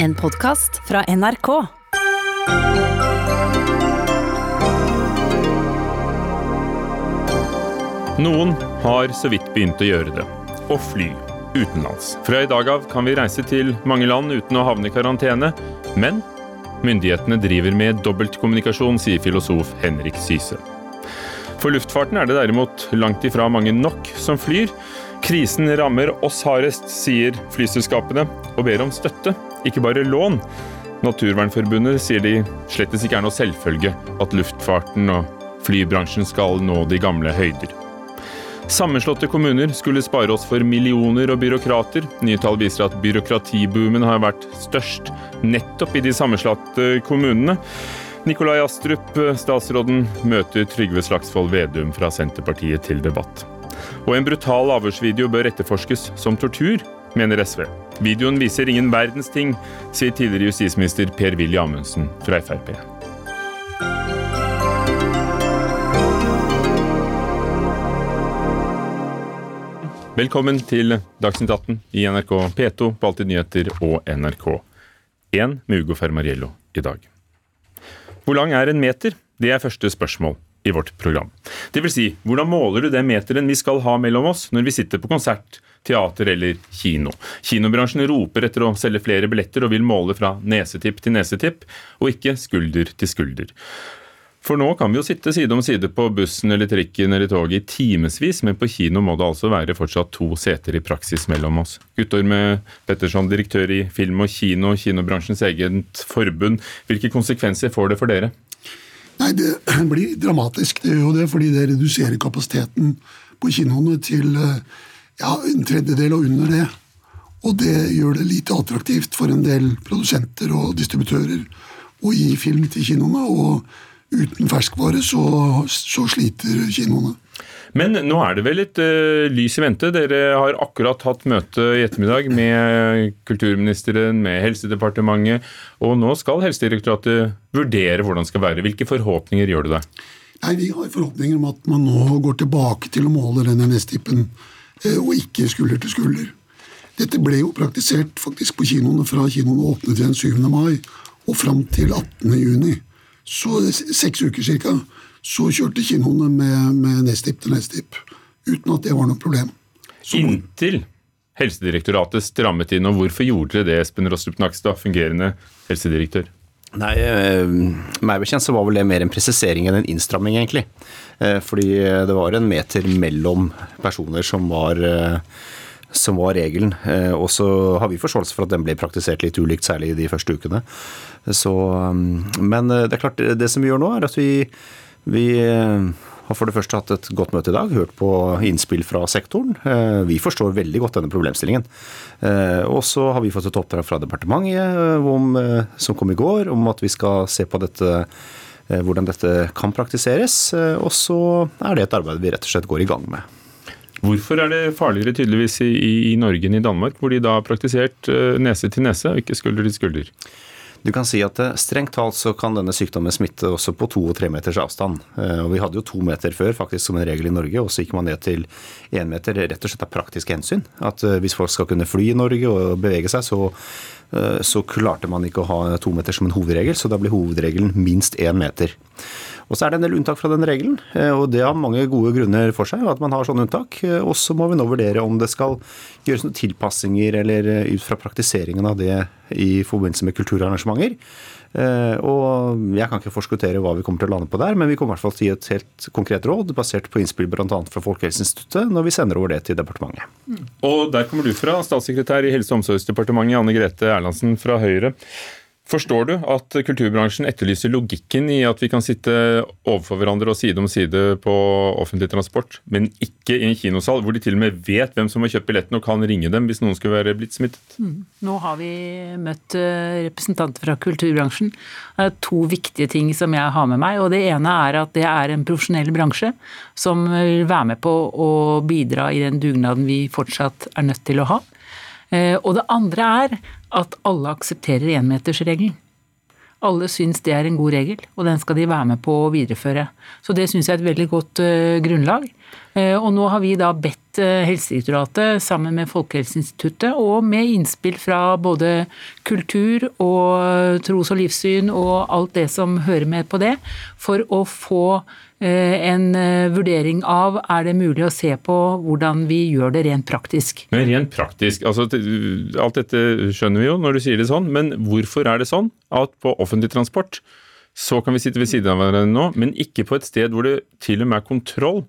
En podkast fra NRK. Noen har så vidt begynt å gjøre det. Å fly utenlands. Fra i dag av kan vi reise til mange land uten å havne i karantene. Men myndighetene driver med dobbeltkommunikasjon, sier filosof Henrik Syse. For luftfarten er det derimot langt ifra mange nok som flyr. Krisen rammer oss hardest, sier flyselskapene, og ber om støtte, ikke bare lån. Naturvernforbundet sier de slettes ikke er noe selvfølge at luftfarten og flybransjen skal nå de gamle høyder. Sammenslåtte kommuner skulle spare oss for millioner og byråkrater. Nye tall viser at byråkratiboomen har vært størst nettopp i de sammenslåtte kommunene. Nikolai Astrup, statsråden, møter Trygve Slagsvold Vedum fra Senterpartiet til debatt. Og en brutal avhørsvideo bør etterforskes som tortur, mener SV. Videoen viser ingen verdens ting, sier tidligere justisminister Per-Willy Amundsen fra Frp. Velkommen til Dagsnytt 18 i NRK P2 på Alltid nyheter og NRK1 med Ugo Fermariello i dag. Hvor lang er en meter? Det er første spørsmål i vårt program. Det vil si, hvordan måler du den meteren vi skal ha mellom oss når vi sitter på konsert, teater eller kino? Kinobransjen roper etter å selge flere billetter og vil måle fra nesetipp til nesetipp, og ikke skulder til skulder. For nå kan vi jo sitte side om side på bussen eller trikken eller toget i timevis, men på kino må det altså være fortsatt to seter i praksis mellom oss. Guttorm Petterson, direktør i Film og Kino, kinobransjens eget forbund. Hvilke konsekvenser får det for dere? Nei, Det blir dramatisk. Det gjør jo det, fordi det reduserer kapasiteten på kinoene til ja, en tredjedel og under det. Og det gjør det lite attraktivt for en del produsenter og distributører å gi film til kinoene. og uten ferskvare så, så sliter kinoene. Men nå er det vel litt uh, lys i vente. Dere har akkurat hatt møte i ettermiddag med kulturministeren, med Helsedepartementet, og nå skal Helsedirektoratet vurdere hvordan det skal være. Hvilke forhåpninger gjør du deg? Nei, Vi har forhåpninger om at man nå går tilbake til å måle denne NS-tippen, uh, og ikke skulder til skulder. Dette ble jo praktisert faktisk på kinoene fra kinoene åpnet den 7. mai og fram til 18. juni så seks uker cirka, så kjørte kinoene med, med Nestip til Nestip. Uten at det var noe problem. Så, Inntil Helsedirektoratet strammet inn. og Hvorfor gjorde dere det, Espen Rostrup Nakstad, fungerende helsedirektør? Nei, eh, meg bekjent så var vel det mer en presisering enn en innstramming, egentlig. Eh, fordi det var en meter mellom personer som var eh, var regelen. Og så har vi forståelse for at den ble praktisert litt ulikt, særlig de første ukene. Så, mm, men det er klart, det som vi gjør nå, er at vi, vi har for det første hatt et godt møte i dag, hørt på innspill fra sektoren. Vi forstår veldig godt denne problemstillingen. Og så har vi fått et oppdrag fra departementet om, som kom i går, om at vi skal se på dette, hvordan dette kan praktiseres. Og så er det et arbeid vi rett og slett går i gang med. Hvorfor er det farligere tydeligvis i, i, Norge enn i Danmark, hvor de da har praktisert eh, nese til nese og ikke skulder til skulder? Du kan si at eh, Strengt talt så kan denne sykdommen smitte også på to og tre meters avstand. Eh, og Vi hadde jo to meter før faktisk som en regel i Norge, og så gikk man ned til én meter rett og slett av praktiske hensyn. At Hvis folk skal kunne fly i Norge og bevege seg, så, så klarte man ikke å ha to meter som en hovedregel, så da blir hovedregelen minst én meter. Og så er det en del unntak fra den regelen, eh, og det har mange gode grunner for seg at man har sånne unntak. Eh, og så må vi nå vurdere om det skal gjøres noen tilpassinger eller eh, ut fra praktiseringen av det i forbindelse med kulturarrangementer. Og jeg kan ikke forskuttere hva vi kommer til å lande på der, men vi kommer i hvert fall til å gi et helt konkret råd basert på innspill bl.a. fra Folkehelseinstituttet når vi sender over det til departementet. Mm. Og der kommer du fra, statssekretær i Helse- og omsorgsdepartementet, Anne Grete Erlandsen fra Høyre. Forstår du at kulturbransjen etterlyser logikken i at vi kan sitte overfor hverandre og side om side på offentlig transport, men ikke i en kinosal, hvor de til og med vet hvem som har kjøpt billetten og kan ringe dem hvis noen skulle være blitt smittet? Mm. Nå har vi møtt eh, representanter fra kulturbransjen. Det er to viktige ting som jeg har med meg. og Det ene er at det er en profesjonell bransje som vil være med på å bidra i den dugnaden vi fortsatt er nødt til å ha. Eh, og det andre er at alle aksepterer énmetersregelen. Alle syns det er en god regel, og den skal de være med på å videreføre. Så det syns jeg er et veldig godt uh, grunnlag. Uh, og nå har vi da bedt eh, Helsedirektoratet sammen med Folkehelseinstituttet, og med innspill fra både kultur og tros- og livssyn og alt det som hører med på det, for å få en eh, vurdering av er det mulig å se på hvordan vi gjør det rent praktisk. Men rent praktisk, altså alt dette skjønner vi jo når du sier det sånn, men hvorfor er det sånn at på offentlig transport så kan vi sitte ved siden av hverandre nå, men ikke på et sted hvor det til og med er kontroll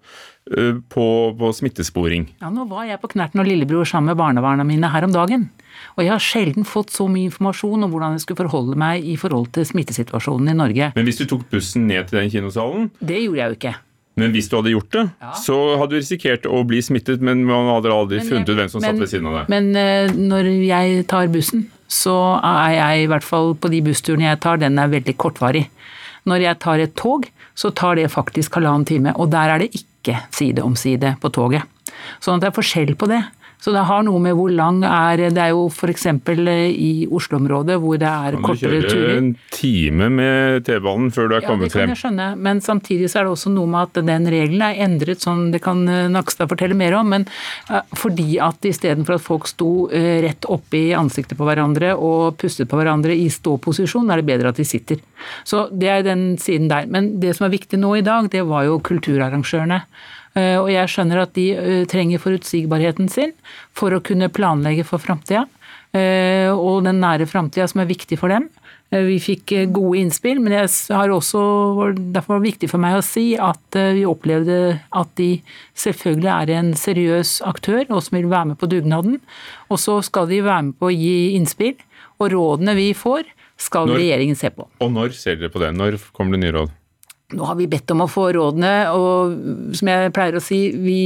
på, på smittesporing. Ja, Nå var jeg på Knerten og lillebror sammen med barnebarna mine her om dagen. Og jeg har sjelden fått så mye informasjon om hvordan jeg skulle forholde meg i forhold til smittesituasjonen i Norge. Men hvis du tok bussen ned til den kinosalen Det gjorde jeg jo ikke. Men hvis du hadde gjort det, ja. så hadde du risikert å bli smittet, men man hadde aldri jeg, funnet ut hvem som men, satt ved siden av deg. Men uh, når jeg tar bussen, så er jeg i hvert fall på de bussturene jeg tar, den er veldig kortvarig. Når jeg tar et tog, så tar det faktisk halvannen time, og der er det ikke side om side på toget. Sånn at det er forskjell på det. Så det har noe med hvor lang er Det er jo f.eks. i Oslo-området hvor det er kortere turer. Kan du kjøre en time med T-banen før du er ja, kommet frem? Ja, det kan jeg skjønne, men samtidig så er det også noe med at den regelen er endret sånn, det kan eh, Nakstad fortelle mer om, men uh, fordi at istedenfor at folk sto rett oppe i ansiktet på hverandre og pustet på hverandre i ståposisjon, er det bedre at de sitter. Så det er den siden der. Men det som er viktig nå i dag, det var jo kulturarrangørene. Eh, og jeg skjønner at de eh, trenger forutsigbarheten sin for å kunne planlegge for framtida. Eh, og den nære framtida som er viktig for dem. Vi fikk gode innspill, men jeg har også, derfor var det viktig for meg å si at vi opplevde at de selvfølgelig er en seriøs aktør og som vil være med på dugnaden. Og så skal de være med på å gi innspill. Og rådene vi får, skal når, regjeringen se på. Og når ser dere på det? Når kommer det nye råd? Nå har vi bedt om å få rådene, og som jeg pleier å si, vi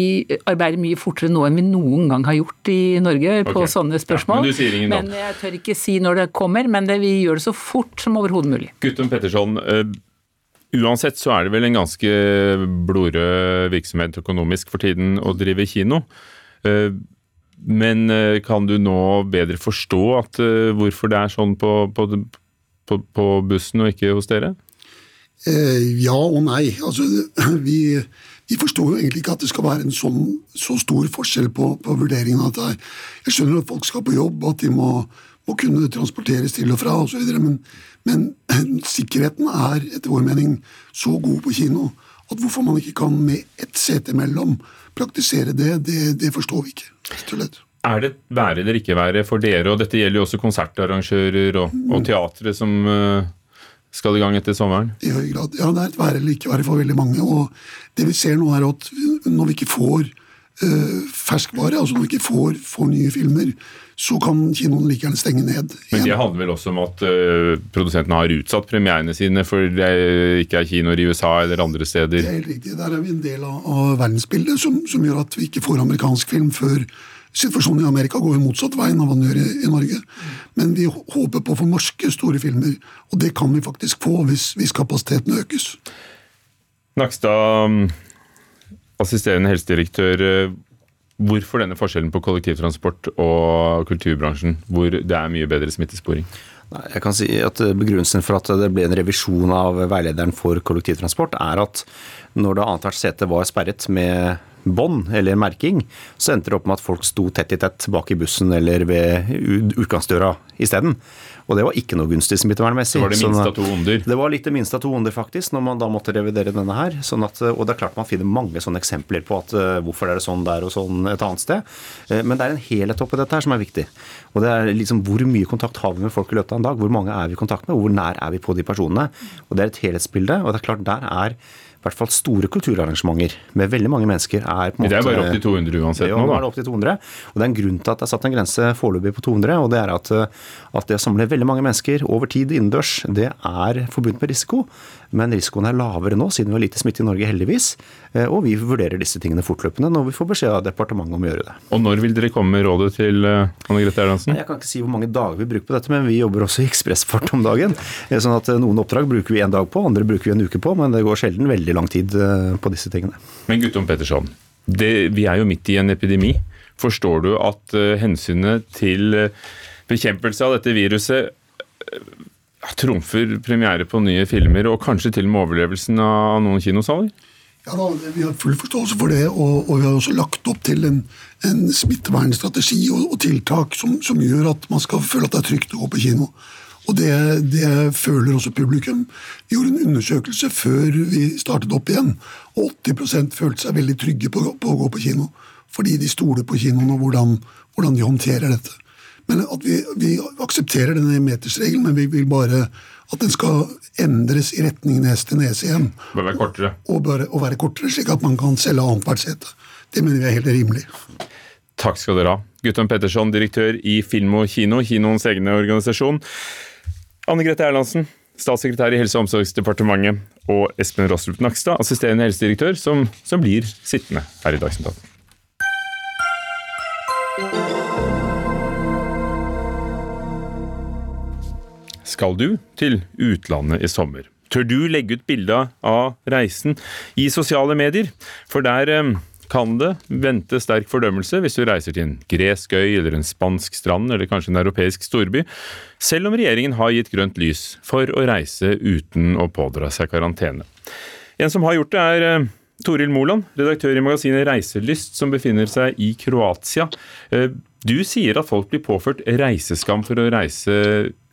arbeider mye fortere nå enn vi noen gang har gjort i Norge på okay. sånne spørsmål. Ja, men, men, jeg tør ikke si når det kommer, men det, vi gjør det så fort som overhodet mulig. Guttum Petterson, uh, uansett så er det vel en ganske blodrød virksomhet økonomisk for tiden å drive kino. Uh, men uh, kan du nå bedre forstå at, hvorfor det er sånn på, på, på, på bussen og ikke hos dere? Eh, ja og nei. Altså, vi, vi, forstår jo egentlig ikke at det skal være en sånn, så stor forskjell på, på vurderingen av dette. Jeg skjønner at folk skal på jobb, at de må, må kunne transporteres til og fra osv., men, men sikkerheten er etter vår mening så god på kino at hvorfor man ikke kan med ett sete imellom praktisere det, det, det forstår vi ikke. rett. Er det være eller ikke være for dere, og dette gjelder jo også konsertarrangører og, og teatre som uh skal i gang etter sommeren? I høy grad. Ja, det er et være eller ikke være for veldig mange. Og det vi ser nå, er at når vi ikke får øh, ferskvare, altså når vi ikke får, får, nye filmer, så kan kinoen like gjerne stenge ned. Men det handler vel også om at øh, produsentene har utsatt premierene sine for det ikke er kinoer i USA eller andre steder? Det er helt riktig. Der er vi en del av, av verdensbildet som, som, gjør at vi ikke får amerikansk film før Situasjonen i Amerika går jo motsatt vei enn hva den gjør i, i, Norge. Men vi håper på å få norske store filmer, og det kan vi faktisk få hvis, hvis kapasiteten økes. Nakstad, assisterende helsedirektør. Hvorfor denne forskjellen på kollektivtransport og kulturbransjen, hvor det er mye bedre smittesporing? Jeg kan si at Begrunnelsen for at det ble en revisjon av veilederen for kollektivtransport, er at når det annethvert sete var sperret med bånd eller merking, så endte det opp med at folk sto tett i tett bak i bussen eller ved utgangsdøra isteden. Og det var ikke noe gunstig smittevernmessig. Det var det minste av to onder? Det var litt det minste av to onder, faktisk, når man da måtte revidere denne her. Sånn at, og det er klart man finner mange sånne eksempler på at uh, hvorfor er det sånn der og sånn et annet sted. Uh, men det er en helhet oppi dette her som er viktig. Og det er liksom hvor mye kontakt har vi med folk i løpet av en dag? Hvor mange er vi i kontakt med? og Hvor nær er vi på de personene? Og det er et helhetsbilde. Og det er klart der er i hvert fall store kulturarrangementer med veldig mange mennesker er på en måte Det er bare opp til 200 uansett nå, da. Er det opp til 200. Og det er en grunn til at det er satt en grense foreløpig på 200. Og det er at, at det å samle veldig mange mennesker over tid innendørs, det er forbundet med risiko. Men risikoen er lavere nå, siden vi har lite smitte i Norge, heldigvis. Eh, og vi vurderer disse tingene fortløpende når vi får beskjed av departementet om å gjøre det. Og når vil dere komme med rådet til eh, Anne Grete Erlandsen? Jeg kan ikke si hvor mange dager vi bruker på dette, men vi jobber også i ekspressfart om dagen. Eh, sånn at noen oppdrag bruker vi en dag på, andre bruker vi en uke på, men det går sjelden veldig lang tid på disse tingene. Men Guttorm Petterson, det, vi er jo midt i en epidemi. Forstår du at hensynet til bekjempelse av dette viruset trumfer premiere på nye filmer, og kanskje til og med overlevelsen av noen kinosaler? Ja da, Vi har full forståelse for det, og, og vi har også lagt opp til en, en smittevernstrategi og, og tiltak som, som, gjør at man skal føle at det er trygt å gå på kino. Og det, det, føler også publikum. Vi gjorde en undersøkelse før vi startet opp igjen, og 80% følte seg veldig trygge på, på, å gå på kino. Fordi de stoler på kinoen og hvordan, hvordan de håndterer dette. Men at vi, vi aksepterer denne metersregelen, men vi vil bare at den skal endres i retning nes til nese igjen. Bør være kortere. Og, bør, og være kortere, slik at man kan selge annethvert sete. Det mener vi er helt rimelig. Takk skal dere ha. Guttorm Petterson, direktør i Film og Kino, kinoens egne organisasjon. Anne Grete Erlandsen, statssekretær i Helse- og omsorgsdepartementet, og Espen Rostrup Nakstad, assisterende helsedirektør, som, som blir sittende her i Dagsnytt 18. Skal du til utlandet i sommer? Tør du legge ut bilde av reisen i sosiale medier? For der eh, kan det vente sterk fordømmelse hvis du reiser til en gresk øy eller en spansk strand eller kanskje en europeisk storby, selv om regjeringen har gitt grønt lys for å reise uten å pådra seg karantene. En som har gjort det, er eh, Toril Moland, redaktør i magasinet Reiselyst, som befinner seg i Kroatia. Eh, du sier at folk blir påført reiseskam for å reise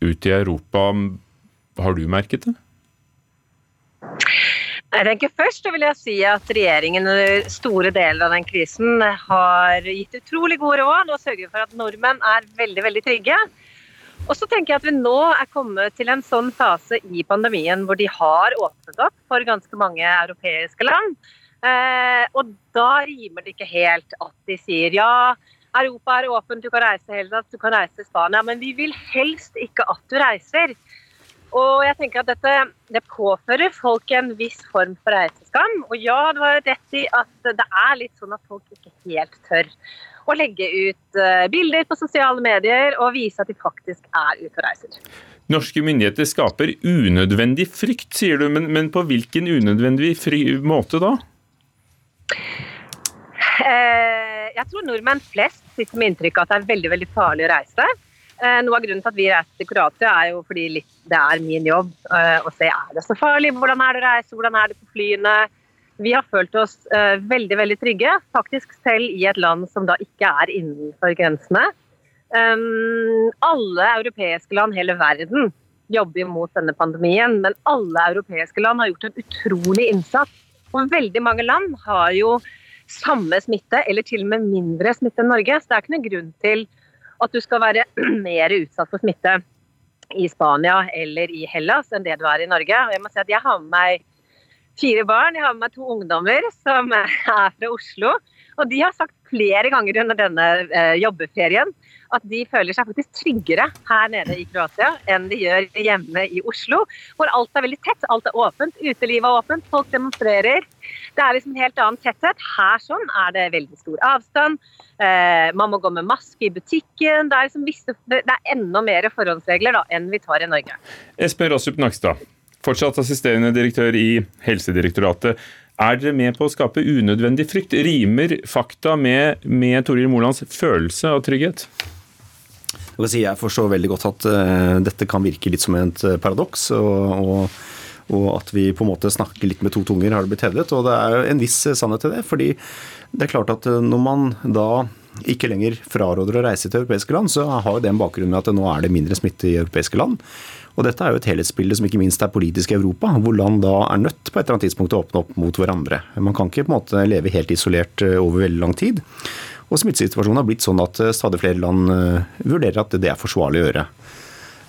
ut i Europa. Har du merket det? Jeg tenker Først vil jeg si at regjeringen under store deler av den krisen har gitt utrolig gode råd og sørger for at nordmenn er veldig veldig trygge. Og så tenker jeg at vi nå er kommet til en sånn fase i pandemien hvor de har åpnet opp for ganske mange europeiske land. Eh, og da rimer det ikke helt at de sier ja, Europa er åpent, du kan reise hele tatt, du kan reise til Spania. Men vi vil helst ikke at du reiser. Og jeg tenker at dette det påfører folk en viss form for reiseskam. Og ja, du har rett i at det er litt sånn at folk ikke helt tør å legge ut eh, bilder på sosiale medier og vise at de faktisk er ute og reiser. Norske myndigheter skaper unødvendig frykt, sier du. Men, men på hvilken unødvendig måte da? Eh, jeg tror nordmenn flest sitter med inntrykk av at det er veldig veldig farlig å reise. Eh, noe av grunnen til at vi reiser til Kroatia, er jo fordi det er min jobb eh, å se er det så farlig. Hvordan er det å reise, hvordan er det på flyene? Vi har følt oss veldig veldig trygge, faktisk selv i et land som da ikke er innenfor grensene. alle europeiske land, hele verden, jobber mot denne pandemien, men alle europeiske land har gjort en utrolig innsats. Og veldig mange land har jo samme smitte, eller til og med mindre smitte enn Norge. Så det er ikke noen grunn til at du skal være mer utsatt for smitte i Spania eller i Hellas enn det du er i Norge. Og jeg må si at jeg har med meg fire barn, jeg har med meg to ungdommer som er fra Oslo. Og de har sagt flere ganger under denne eh, jobbeferien at de føler seg faktisk tryggere her nede i Kroatia enn de gjør hjemme i Oslo, hvor alt er veldig tett. Alt er åpent, utelivet er åpent, folk demonstrerer. Det er liksom en helt annen tetthet. Her sånn er det veldig stor avstand. Eh, man må gå med maske i butikken. Det er, liksom visse, det er enda mer forhåndsregler da, enn vi tar i Norge. Espen Rossup-Nakstad, fortsatt assisterende direktør i Helsedirektoratet. Er dere med på å skape unødvendig frykt? Rimer fakta med, med Toril Molands følelse av trygghet? Jeg forstår veldig godt at uh, dette kan virke litt som et uh, paradoks. Og, og, og, at vi på en måte snakker litt med to tunger, har det blitt hevdet. Og det er en viss sannhet til det. fordi det er klart at uh, når man da ikke lenger fraråder å reise til europeiske land, så har det en bakgrunn med at nå er det mindre smitte i europeiske land. Og dette er jo et helhetsbilde som ikke minst er politisk i Europa, hvor land da er nødt på et eller annet tidspunkt å åpne opp mot hverandre. Man kan ikke på en måte leve helt isolert eh, over veldig lang tid. Og smittesituasjonen har blitt sånn at eh, stadig flere land eh, vurderer at det er forsvarlig å gjøre.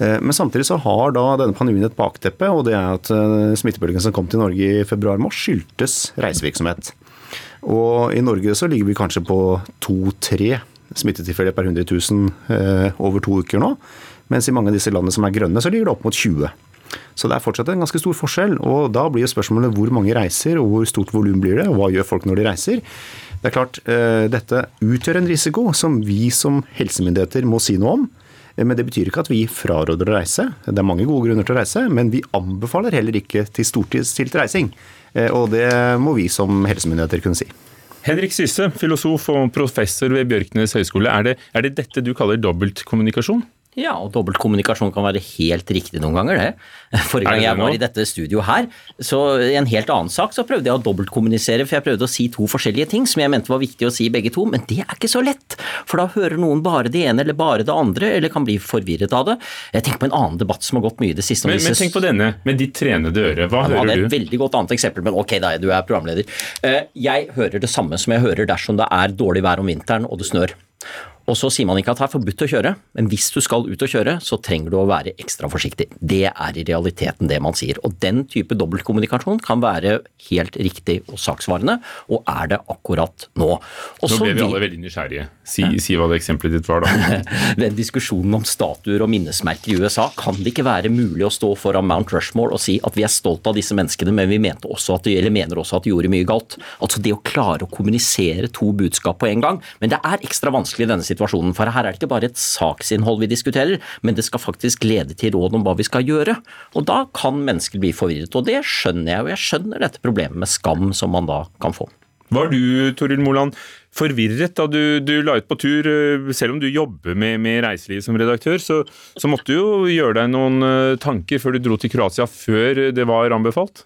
Men samtidig så har da denne pandemien et bakteppe, og det er at smittebølgen som kom til Norge i februar-mars, skyldtes reisevirksomhet. Og i Norge så ligger vi kanskje på to-tre smittetilfeller per 100 000 over to uker nå. Mens i mange av disse landene som er grønne, så ligger det opp mot 20. Så det er fortsatt en ganske stor forskjell. og Da blir jo spørsmålet hvor mange reiser, og hvor stort volum blir det, og hva gjør folk når de reiser. Det er klart, eh, Dette utgjør en risiko som vi som helsemyndigheter må si noe om. Eh, men det betyr ikke at vi fraråder å reise. Det er mange gode grunner til å reise, men vi anbefaler heller ikke til stortidsstilt reising. Eh, og det må vi som helsemyndigheter kunne si. Henrik Syse, filosof og professor ved Bjørknes høgskole. Er det, er det dette du kaller dobbeltkommunikasjon? Ja, og dobbeltkommunikasjon kan være helt riktig noen ganger, det. Forrige gang jeg var i dette studioet her, så i en helt annen sak så prøvde jeg å dobbeltkommunisere, for jeg prøvde å si to forskjellige ting som jeg mente var viktig å si begge to, men det er ikke så lett. For da hører noen bare det ene eller bare det andre, eller kan bli forvirret av det. Jeg tenker på en annen debatt som har gått mye i det siste. Men, men, tenk på denne, med ditt trenede øre. Hva ja, hører du? Det er et veldig godt annet eksempel, men ok da, du er programleder. Eh, jeg hører det samme som jeg hører dersom det er dårlig vær om vinteren og det snør. Og så sier man ikke at det er forbudt å kjøre, men hvis du skal ut og kjøre, så trenger du å være ekstra forsiktig. Det er i realiteten det man sier. Og den type dobbeltkommunikasjon kan være helt riktig og saksvarende, og er det akkurat nå. Også nå ble vi alle veldig nysgjerrige. Si, si, hva det eksempelet ditt var, da. den diskusjonen om statuer og minnesmerker i USA, kan det ikke være mulig å stå foran Mount Rushmore og si at vi er stolt av disse menneskene, men vi også at de, eller mener også at de gjorde mye galt. Altså det å klare å kommunisere to budskap på en gang. Men det er ekstra vanskelig i denne situasjonen, for her er det ikke bare et saksinnhold vi diskuterer, men det skal faktisk lede til råd om hva vi skal gjøre. Og da kan mennesker bli forvirret, og det skjønner jeg, og jeg skjønner dette problemet med skam som man da kan få. Var du, Toril Moland, forvirret da du, du, la ut på tur? Eh, selv om du jobber med, med reiseliv som redaktør, så, så, måtte du jo gjøre deg noen eh, tanker før du dro til Kroatia, før det var anbefalt?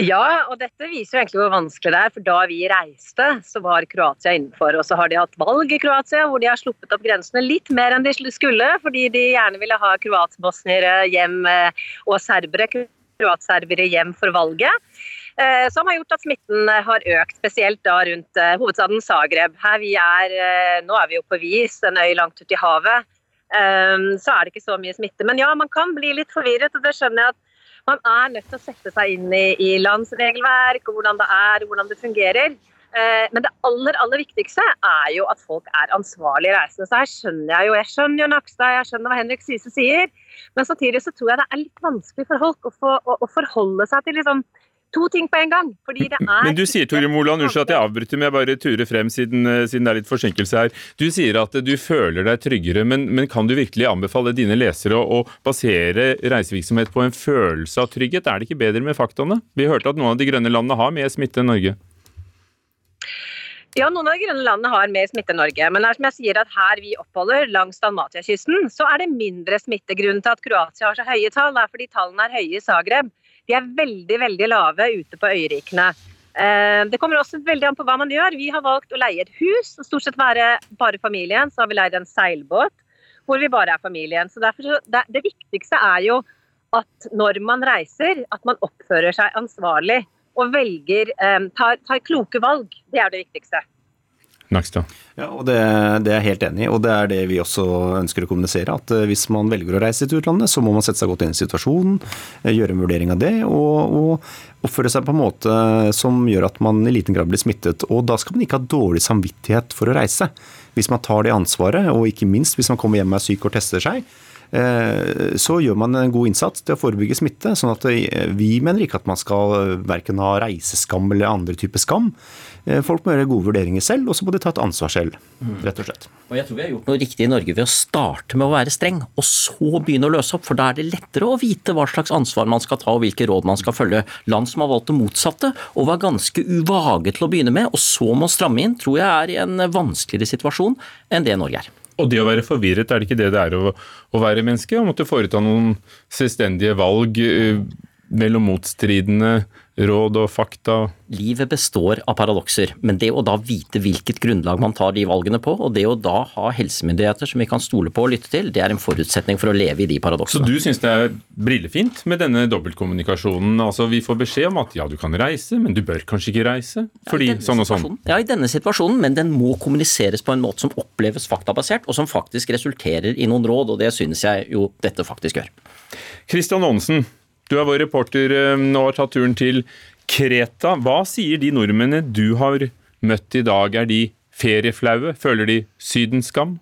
Ja, og dette viser jo egentlig hvor vanskelig det er. For da vi reiste, så var Kroatia innenfor. Og så har de hatt valg i Kroatia hvor de har sluppet opp grensene litt mer enn de skulle, fordi de gjerne ville ha kroatbosniere hjem eh, og serbere, kroatserbere hjem for valget. Eh, som har gjort at smitten har økt, spesielt da rundt eh, hovedstaden Zagreb. Her vi er, nå er vi jo på Vis, en øy langt ute i havet. Så er det ikke så mye smitte. Men ja, man kan bli litt forvirret, og det skjønner jeg at man er nødt til å sette seg inn i, i landsregelverk og hvordan det er, hvordan det fungerer. Eh, men det aller aller viktigste er jo at folk er ansvarlige reisende. Så her skjønner jeg jo jeg skjønner jo Nakstad, jeg skjønner hva Henrik Syse sier. Men samtidig så tror jeg det er litt vanskelig for folk å, få, å, å forholde seg til liksom to ting på en gang. fordi det er... Men du sier Tore Moland, unnskyld at jeg avbryter, men jeg bare turer frem siden, eh, siden, det er litt forsinkelse her. Du sier at du føler deg tryggere, men, men kan du virkelig anbefale dine lesere å, å, basere reisevirksomhet på en følelse av trygghet? Er det ikke bedre med faktaene? Vi hørte at noen av de grønne landene har mer smitte enn Norge. Ja, noen av de grønne landene har mer smitte enn Norge. Men som jeg sier at her vi oppholder langs Dalmatia-kysten, så er det mindre smitte. Grunnen til at Kroatia har så høye tall, er fordi tallene er høye i Zagreb. De er veldig, veldig lave ute på øyrikene. Eh, det kommer også veldig an på hva man gjør. Vi har valgt å leie et hus, og stort sett være bare familien. Så har vi leid en seilbåt hvor vi bare er familien. Så derfor, det, det viktigste er jo at når man reiser, at man oppfører seg ansvarlig og velger, eh, tar, tar kloke valg. Det er det viktigste. Nakstad. Ja, og det, det, er jeg helt enig i, og det er det vi også ønsker å kommunisere. At eh, hvis man velger å reise til utlandet, så må man sette seg godt inn i situasjonen, eh, gjøre en vurdering av det, og, og oppføre seg på en måte som gjør at man i liten grad blir smittet. Og da skal man ikke ha dårlig samvittighet for å reise. Hvis man tar det ansvaret, og ikke minst hvis man kommer hjem og er syk og tester seg, Eh, så gjør man en god innsats til å forebygge smitte. sånn at Vi mener ikke at man skal verken ha reiseskam eller andre typer skam. Folk må gjøre gode vurderinger selv, og så må de ta et ansvar selv. rett og slett. Og Jeg tror vi har gjort noe riktig i Norge ved å starte med å være streng, og så begynne å løse opp. For da er det lettere å vite hva slags ansvar man skal ta og hvilke råd man skal følge. Land som har valgt det motsatte og var ganske uvage til å begynne med, og så må stramme inn, tror jeg er i en vanskeligere situasjon enn det Norge er. Og det å være forvirret, er det ikke det det er å, å være menneske? Å måtte foreta noen selvstendige valg uh, mellom motstridende råd og fakta? Livet består av paradokser, men det å da vite hvilket grunnlag man tar de valgene på, og det å da ha helsemyndigheter som vi kan stole på og lytte til, det er en forutsetning for å leve i de paradoksene. Så du syns det er brillefint med denne dobbeltkommunikasjonen? Altså vi får beskjed om at ja, du kan reise, men du bør kanskje ikke reise, fordi ja, sånn og sånn? Ja, i denne situasjonen, men den må kommuniseres på en måte som oppleves faktabasert, og som faktisk resulterer i noen råd, og det synes jeg jo dette faktisk gjør. Kristian Aansen, du er vår reporter og har tatt turen til Kreta. Hva sier de nordmennene du har møtt i dag? Er de ferieflaue? Føler de sydenskam?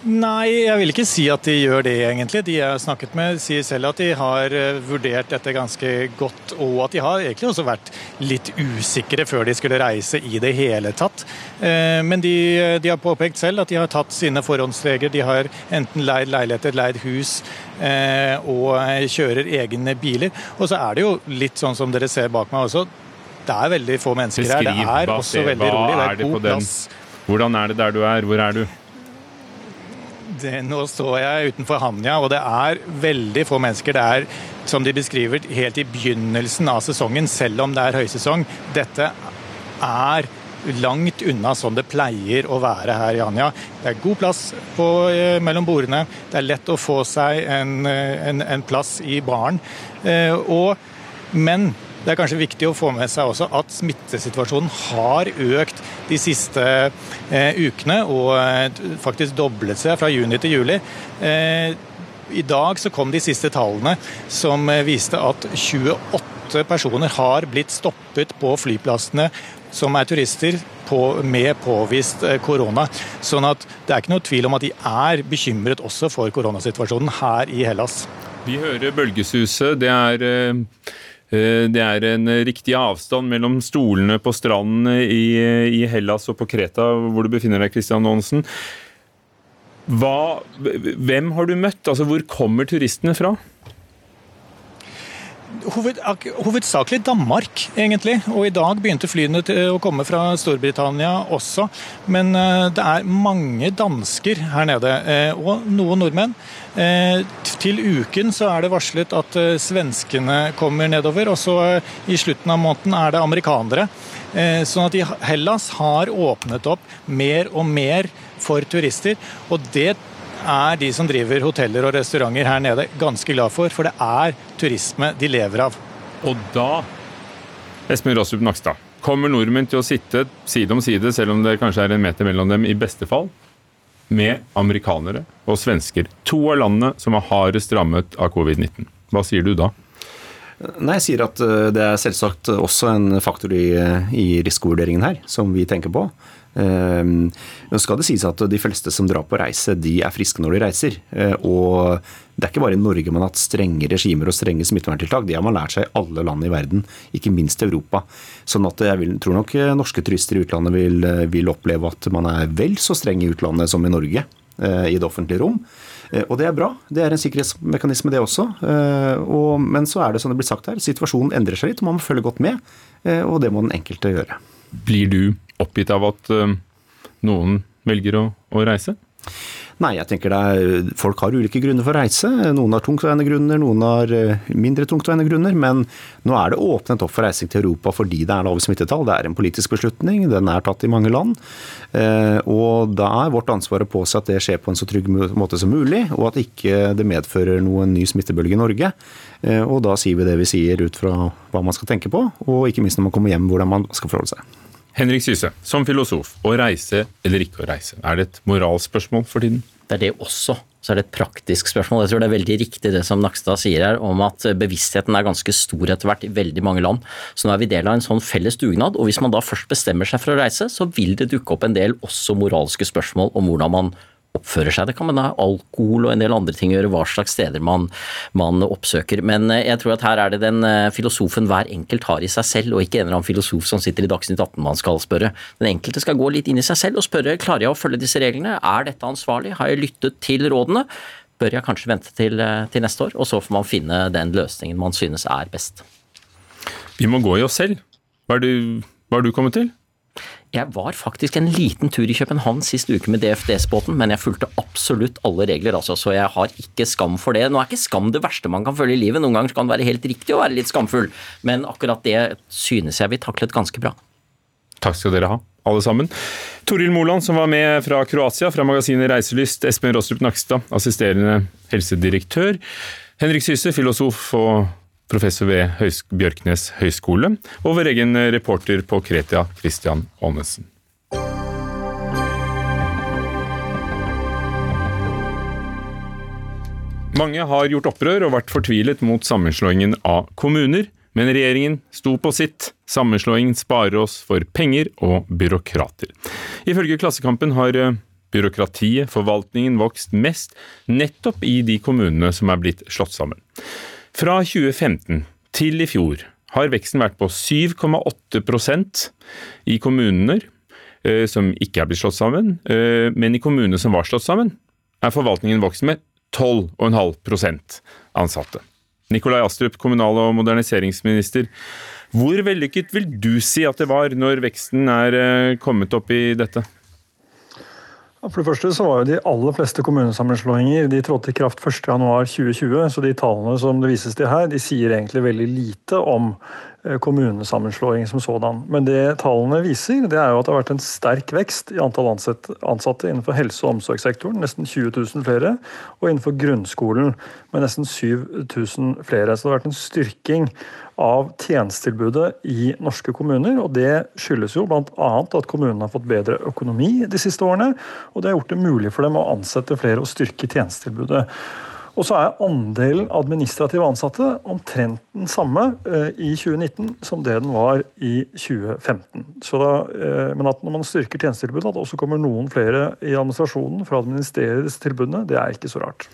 Nei, jeg vil ikke si at de gjør det, egentlig. De jeg har snakket med, sier selv at de har eh, vurdert dette ganske godt, og at de har egentlig også vært litt usikre før de skulle reise i det hele tatt. Eh, men de, de har påpekt selv at de har tatt sine forhåndsregler. De har enten leid leiligheter, leid hus eh, og kjører egne biler. Og så er det jo litt sånn som dere ser bak meg også. Det er veldig få mennesker her. Det er også veldig rolig. Det er god plass Hvordan er det der du er? Hvor er du? Det, nå står jeg utenfor Hanja, og det er veldig få mennesker. Det er, som de beskriver, helt i begynnelsen av sesongen, selv om det er høysesong. Dette er langt unna sånn det pleier å være her i Anja. Det er god plass på, eh, mellom bordene. Det er lett å få seg en, eh, en, en plass i baren. Eh, men det er kanskje viktig å få med seg også at smittesituasjonen har økt de siste eh, ukene, og eh, faktisk doblet seg fra juni til juli. Eh, I dag så kom de siste tallene som viste at 28 personer har blitt stoppet på flyplassene som er turister på, med påvist eh, korona. Sånn at det er ikke noe tvil om at de er bekymret også for koronasituasjonen her i Hellas. Vi hører bølgesuset. Det er, eh, eh, det er en riktig avstand mellom stolene på stranden i, Hellas og på Kreta, hvor du befinner deg, Kristian Aansen. hvem har du møtt? Altså, hvor kommer turistene fra? Hoved, hovedsakelig Danmark, egentlig. Og i dag begynte flyene å komme fra Storbritannia også. Men eh, det er mange dansker her nede, eh, og noen nordmenn. Eh, til uken så er det varslet at svenskene kommer nedover, og så i slutten av måneden er det amerikanere. Sånn at Hellas har åpnet opp mer og mer for turister. Og det er de som driver hoteller og restauranter her nede ganske glad for, for det er turisme de lever av. Og da, Espen Rostrup Nakstad, kommer nordmenn til å sitte side om side, selv om det kanskje er en meter mellom dem, i beste fall, med amerikanere og svensker. To av landene som er hardest rammet av covid-19. Hva sier du da? Nei, Jeg sier at eh, det er selvsagt også en faktor i, i risikovurderingen her, som vi tenker på. Ehm, nå skal det sies at De fleste som drar på reise, de er friske når de reiser. Eh, og Det er ikke bare i Norge man har hatt strenge regimer og strenge smitteverntiltak. Det har man lært seg i alle land i verden, ikke minst Europa. Sånn at jeg vil, tror nok eh, norske turister i utlandet vil, eh, vil, oppleve at man er vel så streng i utlandet som i Norge i det offentlige rom. Og det er bra. Det er en sikkerhetsmekanisme, det også. Og, men så er det som det blir sagt her, situasjonen endrer seg litt, og man må følge godt med. Og det må den enkelte gjøre. Blir du oppgitt av at uh, noen velger å, å, reise? Nei, jeg tenker det er, folk har ulike grunner for å reise. Noen har tungtveiende grunner, noen har uh, mindre tungtveiende grunner. Men nå er det åpnet opp for reising til Europa fordi det er lave smittetall. Det er en politisk beslutning, den er tatt i mange land. Uh, og da er vårt ansvar å påse at det skjer på en så trygg måte som mulig, og at ikke det medfører noen ny smittebølge i Norge. Og da sier vi det vi sier ut fra hva man skal tenke på, og ikke minst når man kommer hjem, hvordan man skal forholde seg. Henrik Syse, som filosof, å reise eller ikke å reise, er det et moralspørsmål for tiden? Det er det også. Så er det et praktisk spørsmål. Jeg tror det er veldig riktig det som Nakstad sier her, om at bevisstheten er ganske stor etter hvert i veldig mange land. Så nå er vi del av en sånn felles dugnad, og hvis man da først bestemmer seg for å reise, så vil det dukke opp en del også moralske spørsmål om hvordan man oppfører seg. Det kan man ha alkohol og en del andre ting å gjøre, hva slags steder man, man, oppsøker. Men eh, jeg tror at her er det den eh, filosofen hver enkelt har i seg selv, og ikke en eller annen filosof som sitter i Dagsnytt 18 man skal spørre. Den enkelte skal gå litt inn i seg selv og spørre klarer jeg å følge disse reglene, er dette ansvarlig, har jeg lyttet til rådene? Bør jeg kanskje vente til, eh, til neste år, og så får man finne den løsningen man synes er best. Vi må gå i oss selv. Hva har du, du kommet til? Jeg var faktisk en liten tur i København sist uke med DFDS-båten, men jeg fulgte absolutt alle regler, altså, så jeg har ikke skam for det. Nå er ikke skam det verste man kan føle i livet, noen ganger kan det være helt riktig å være litt skamfull, men akkurat det synes jeg vi taklet ganske bra. Takk skal dere ha, alle sammen. Toril Moland, som var med fra Kroatia, fra magasinet Reiselyst. Espen Rostrup Nakstad, assisterende helsedirektør. Henrik Syse, filosof og professor ved Høys Bjørknes høgskole, og vår egen reporter på Kretia, Christian Aanesen. Mange har gjort opprør og vært fortvilet mot sammenslåingen av kommuner, men regjeringen sto på sitt. Sammenslåingen sparer oss for penger og byråkrater. Ifølge Klassekampen har eh, byråkratiet, forvaltningen, vokst mest nettopp i de kommunene som er blitt slått sammen. Fra 2015 til i fjor har veksten vært på 7,8% i kommuner eh, som ikke er blitt slått sammen, eh, men i kommunene som var slått sammen, er forvaltningen vokst med 12,5% ansatte. Nikolai Astrup, kommunal- og moderniseringsminister. Hvor vellykket vil du si at det var når veksten er eh, kommet opp i dette? For det første så var jo De aller fleste kommunesammenslåinger de trådte i kraft 1.1.2020, så de tallene som det vises til her, de sier egentlig veldig lite om kommunesammenslåing som sådan. Men det tallene viser, det er jo at det har vært en sterk vekst i antall ansatte innenfor helse- og omsorgssektoren, nesten 20 000 flere, og innenfor grunnskolen med nesten 7000 flere. Så det har vært en styrking av tjenestetilbudet i norske kommuner. og Det skyldes jo bl.a. at kommunene har fått bedre økonomi de siste årene. Og det har gjort det mulig for dem å ansette flere og styrke tjenestetilbudet. Og så er andelen administrative ansatte omtrent den samme eh, i 2019 som det den var i 2015. Da, eh, men at når man styrker tjenestetilbudet, at det også kommer noen flere i administrasjonen for å administrere disse tilbudene, det er ikke så rart.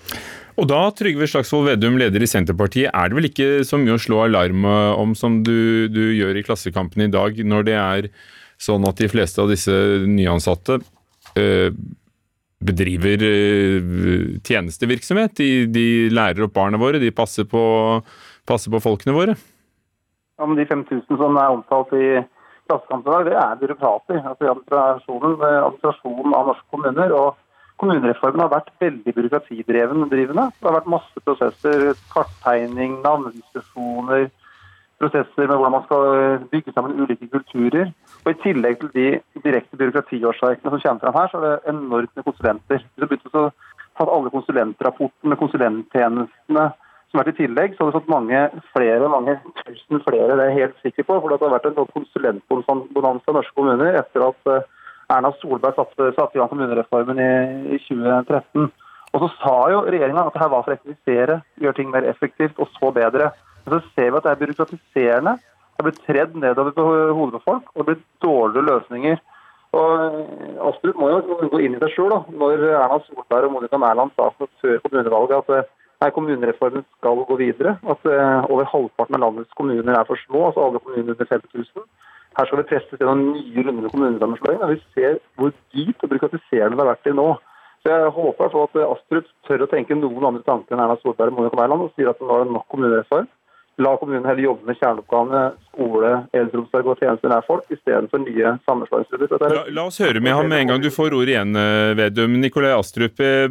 Og da, Trygve Slagsvold Vedum, leder i Senterpartiet, er det vel ikke så mye å slå alarm om som du, du gjør i Klassekampen i dag, når det er sånn at de fleste av disse nyansatte øh, bedriver øh, tjenestevirksomhet? De, de, lærer opp barna våre, de passer på, passer på folkene våre? Ja, men De 5000 som er omtalt i Klassekampen i dag, det er byråkrater. altså administrasjonen, administrasjonen av norske kommuner. og Kommunereformen har vært veldig byråkratidrivende. Det har vært masse prosesser. Karttegning, navnediskusjoner, prosesser med hvordan man skal bygge sammen ulike kulturer. Og I tillegg til de direkte byråkratiårsverkene som kommer fram her, så er det enormt med konsulenter. Hvis du begynte å ta alle konsulentrapportene, konsulenttjenestene som har vært i tillegg, så har du fått mange flere, mange tusen flere, det er jeg helt sikker på. For det har vært en sånn konsulentbonanza i norske kommuner etter at eh, Erna Solberg satte, satte i gang kommunereformen i, i 2013. Og så sa jo regjeringa at det her var for å effektivisere, gjøre ting mer effektivt og så bedre. Men så ser vi at det er byråkratiserende. Det er blitt tredd nedover på hodet på folk, og det blir dårligere løsninger. Og Astrup må jo gå inn i seg sjøl, når Erna Solberg og Monica Mæland sa før kommunevalget at eh, nei, kommunereformen skal gå videre. At uh, over halvparten av landets kommuner er for små, altså alle kommuner under 5000. Her skal vi presses gjennom nye runder med kommunesammenslåing. Vi ser hvor dypt og byråkratiserende det har vært til nå. Så Jeg håper at Astrup tør å tenke noen andre tanker enn Erna Solberg og Monica Mæland og sier at nå er det nok kommunereform. La kommunen heller jobbe med kjerneoppgavene skole, eldreomsorg og tjenester nær folk, istedenfor nye sammenslåingsstudier. La, la, oss høre med ham med en gang du får ordet igjen, eh, Vedum. Nikolai Astrup eh,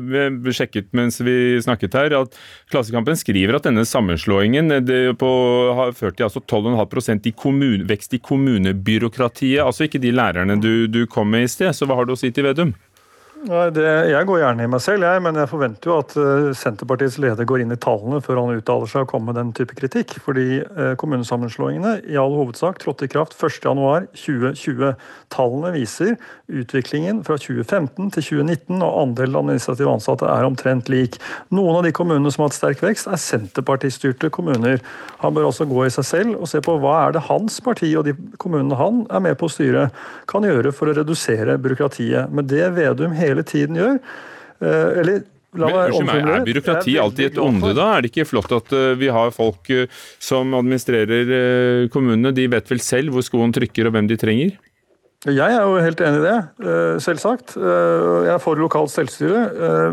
sjekket mens vi snakket her at Klassekampen skriver at denne sammenslåingen eh, på, har ført til altså 12,5% i kommun, vekst i kommunebyråkratiet. Altså ikke de lærerne du, du kom med i sted. Så hva har du å si til Vedum? Nei, det, jeg går gjerne i meg selv, jeg, men jeg forventer jo at uh, Senterpartiets leder går inn i tallene før han uttaler seg og kommer med den type kritikk. Fordi uh, kommunesammenslåingene i all hovedsak trådte i kraft 1.1.2020. Tallene viser utviklingen fra 2015 til 2019, og andelen administrative ansatte er omtrent lik. Noen av de kommunene som har hatt sterk vekst, er Senterpartistyrte kommuner. Han bør også gå i seg selv og se på hva er det hans parti og de kommunene han er med på å styre, kan gjøre for å redusere byråkratiet. Med det Vedum hele hele tiden gjør. Eh, eller Men, meg, Er byråkrati alltid et onde, da? Er det ikke flott at uh, vi har folk uh, som administrerer kommunene? De vet vel selv hvor skoen trykker og hvem de trenger? Jeg er jo helt enig i det, selvsagt. Jeg er for lokalt selvstyre.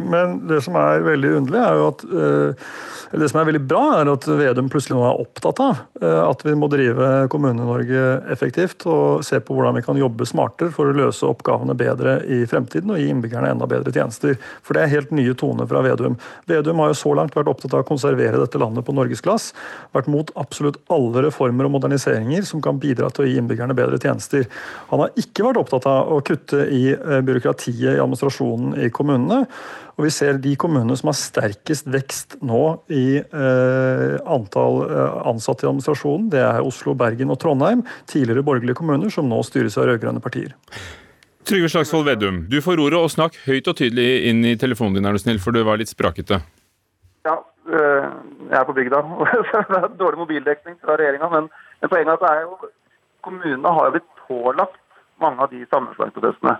Men det som er veldig underlig, er jo at det som er veldig bra, er at Vedum plutselig nå er opptatt av eh, at vi må drive Kommune-Norge effektivt og se på hvordan vi kan jobbe smartere for å løse oppgavene bedre i fremtiden og gi innbyggerne enda bedre tjenester. For det er helt nye toner fra Vedum. Vedum har jo så langt vært opptatt av å konservere dette landet på norgesglass. Vært mot absolutt alle reformer og moderniseringer som kan bidra til å gi innbyggerne bedre tjenester. Han har ikke vært opptatt av å kutte i eh, byråkratiet i administrasjonen i kommunene. Og vi ser de kommunene som har sterkest vekst nå i eh, antall eh, ansatte i administrasjonen, det er Oslo, Bergen og Trondheim. Tidligere borgerlige kommuner som nå styres av rød-grønne partier. Trygve Slagsvold Vedum, du får ordet, og snakk høyt og tydelig inn i telefonen din, er du snill, for du var litt sprakete. Ja, eh, jeg er på bygda. det er dårlig mobildekning fra regjeringa. Men, poenget er at det er jo, kommunene har blitt pålagt mange av de sammenslåingsprosessene.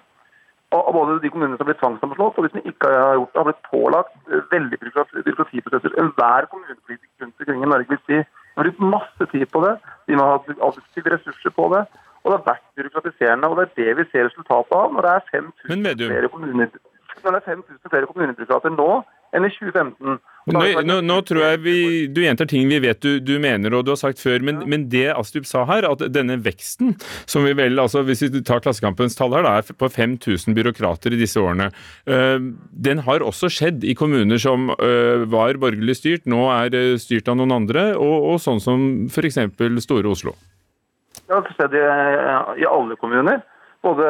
Og både de kommunene som har blitt tvangssammenslått og de som ikke har gjort det, har blitt pålagt eh, veldig byråkratiprosesser. Enhver kommunepolitiker rundt omkring i Norge vil si de har brukt masse tid på det, de må ha adjektive ressurser på det. Og det har vært byråkratiserende. og Det er det vi ser resultatet av når det er 5000 flere kommuner. Når det er 5000 flere kommunebyråkrater nå enn i 2015, Nå, nå, nå, tror jeg vi, Du gjentar ting vi vet du, du, mener og du har sagt før, men, men det Astrup sa her, at denne veksten, som vi vel, altså hvis vi tar Klassekampens tall her, da, er på 5000 byråkrater i disse årene, øh, den har også skjedd i kommuner som øh, var borgerlig styrt, nå er øh, styrt av noen andre, og, og sånn som f.eks. Store Oslo. Det har skjedd i, i alle kommuner. Både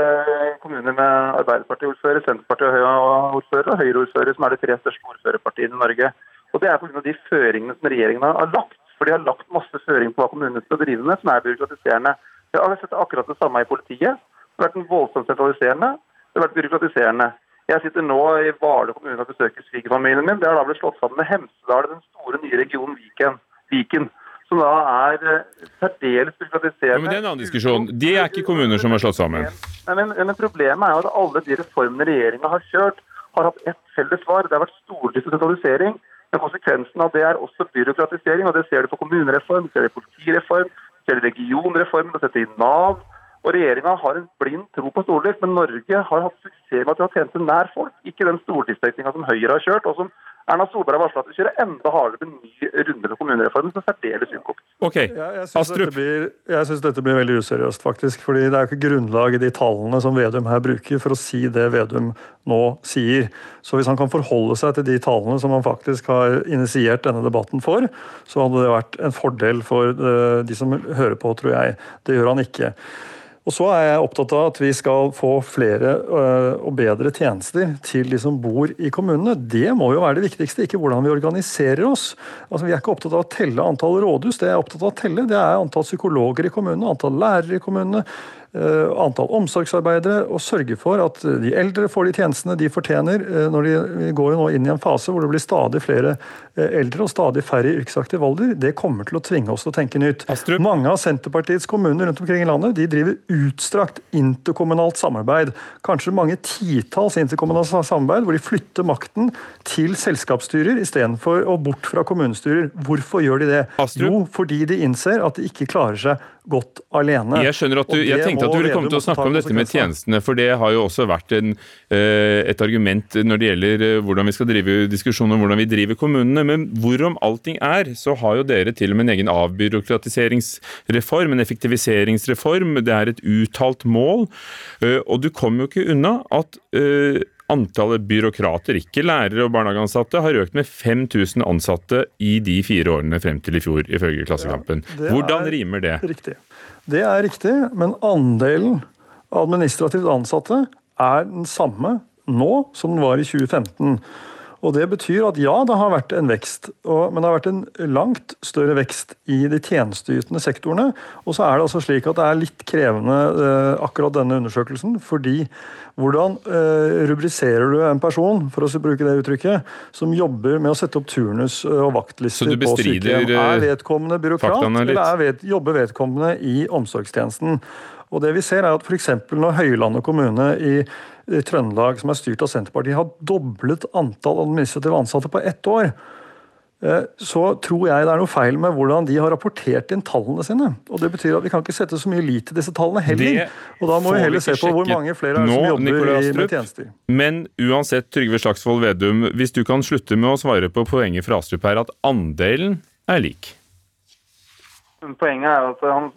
kommuner med Arbeiderparti-ordfører, Senterparti- og Høyre-ordfører og Høyre-ordfører, som er de tre største ordførerpartiene i Norge. Og Det er pga. de føringene som regjeringen har lagt. For de har lagt masse føringer på hva kommunene skal drive med, som er byråkratiserende. Vi har sett akkurat det samme i politiet. Det har vært en voldsomt sentraliserende. Det har vært byråkratiserende. Jeg sitter nå i Hvaler kommune og besøker svigerfamilien min. Det har da blitt slått sammen med Hemsedal, den store nye regionen Viken. Viken som da er eh, særdeles byråkratiserende. Ja, men Det er en annen diskusjon. De er ikke kommuner som har slått sammen. Nei, men, men, Problemet er jo at alle de reformene regjeringa har kjørt, har hatt ett felles svar. Det har vært sentralisering. Men konsekvensen av det er også byråkratisering. og Det ser du på kommunereform, det ser du på politireform, det ser du regionreform, det ser du i Nav. Og Regjeringa har en blind tro på stordrift, men Norge har hatt suksess med at vi har tjenester nær folk. Ikke den stordriftsdekninga som Høyre har kjørt, og som Erna Solberg har varsla at vi kjører enda hardere med ny runde med kommunereformen, som er særdeles ukokt. Okay. Ja, jeg syns dette, dette, blir veldig useriøst, faktisk. fordi det er jo ikke grunnlag i de tallene som Vedum her bruker, for å si det Vedum nå sier. Så hvis han kan forholde seg til de tallene som han faktisk har initiert denne debatten for, så hadde det vært en fordel for eh, de som hører på, tror jeg. Det gjør han ikke. Og så er jeg opptatt av at vi skal få flere øh, og bedre tjenester til de som bor i kommunene. Det må jo være det viktigste, ikke hvordan vi organiserer oss. Altså, vi er ikke opptatt av å telle antall rådhus, det jeg er opptatt av å telle, det er antall psykologer i kommunene, antall lærere i kommunene, Eh, antall omsorgsarbeidere og sørge for at de eldre får de tjenestene de fortjener. Eh, når de går nå inn i en fase hvor det blir stadig flere eh, eldre og stadig færre i yrkesaktiv alder. Det kommer til å tvinge oss til å tenke nytt. Astrup. Mange av Senterpartiets kommuner rundt omkring i landet de driver utstrakt interkommunalt samarbeid. Kanskje mange titalls interkommunalt samarbeid hvor de flytter makten til selskapsstyrer istedenfor å bort fra kommunestyrer. Hvorfor gjør de det? Astrup. Jo, fordi de innser at de ikke klarer seg godt alene. Jeg skjønner at du, jeg tenkte at du ville komme til å snakke om dette med tjenestene, for det har jo også vært en, eh, et argument når det gjelder eh, hvordan vi skal drive diskusjoner om hvordan vi driver kommunene. Men hvorom allting er, så har jo dere til og med en egen avbyråkratiseringsreform, en effektiviseringsreform. Det er et uttalt mål. Eh, og du kommer jo ikke unna at Antallet byråkrater, ikke lærere og barnehageansatte, har økt med 5000 ansatte i de fire årene frem til i fjor, ifølge Klassekampen. Ja, Hvordan rimer det? Riktig. Det er riktig, men andelen administrativt ansatte er den samme nå som den var i 2015. Og Det betyr at ja, det har vært en vekst, men det har vært en langt større vekst i de tjenesteytende sektorene. Og så er det altså slik at det er litt krevende eh, akkurat denne undersøkelsen. fordi hvordan eh, rubriserer du en person, for å bruke det uttrykket, som jobber med å sette opp turnus og vaktlister på sykehjem? Er vedkommende byråkrat, eller ved, jobber vedkommende i omsorgstjenesten? Og det vi ser er at f.eks. når Høylandet kommune i Trøndelag, som er styrt av Senterpartiet, har doblet antall administrative ansatte på ett år, eh, så tror jeg det er noe feil med hvordan de har rapportert inn tallene sine. Og Det betyr at vi kan ikke sette så mye lit til disse tallene heller. og Da må vi heller se på hvor mange flere er nå, som jobber i, med tjenester. Men uansett, Trygve Slagsvold Vedum, hvis du kan slutte med å svare på poenget fra Astrup her, at andelen er lik? Poenget er at han,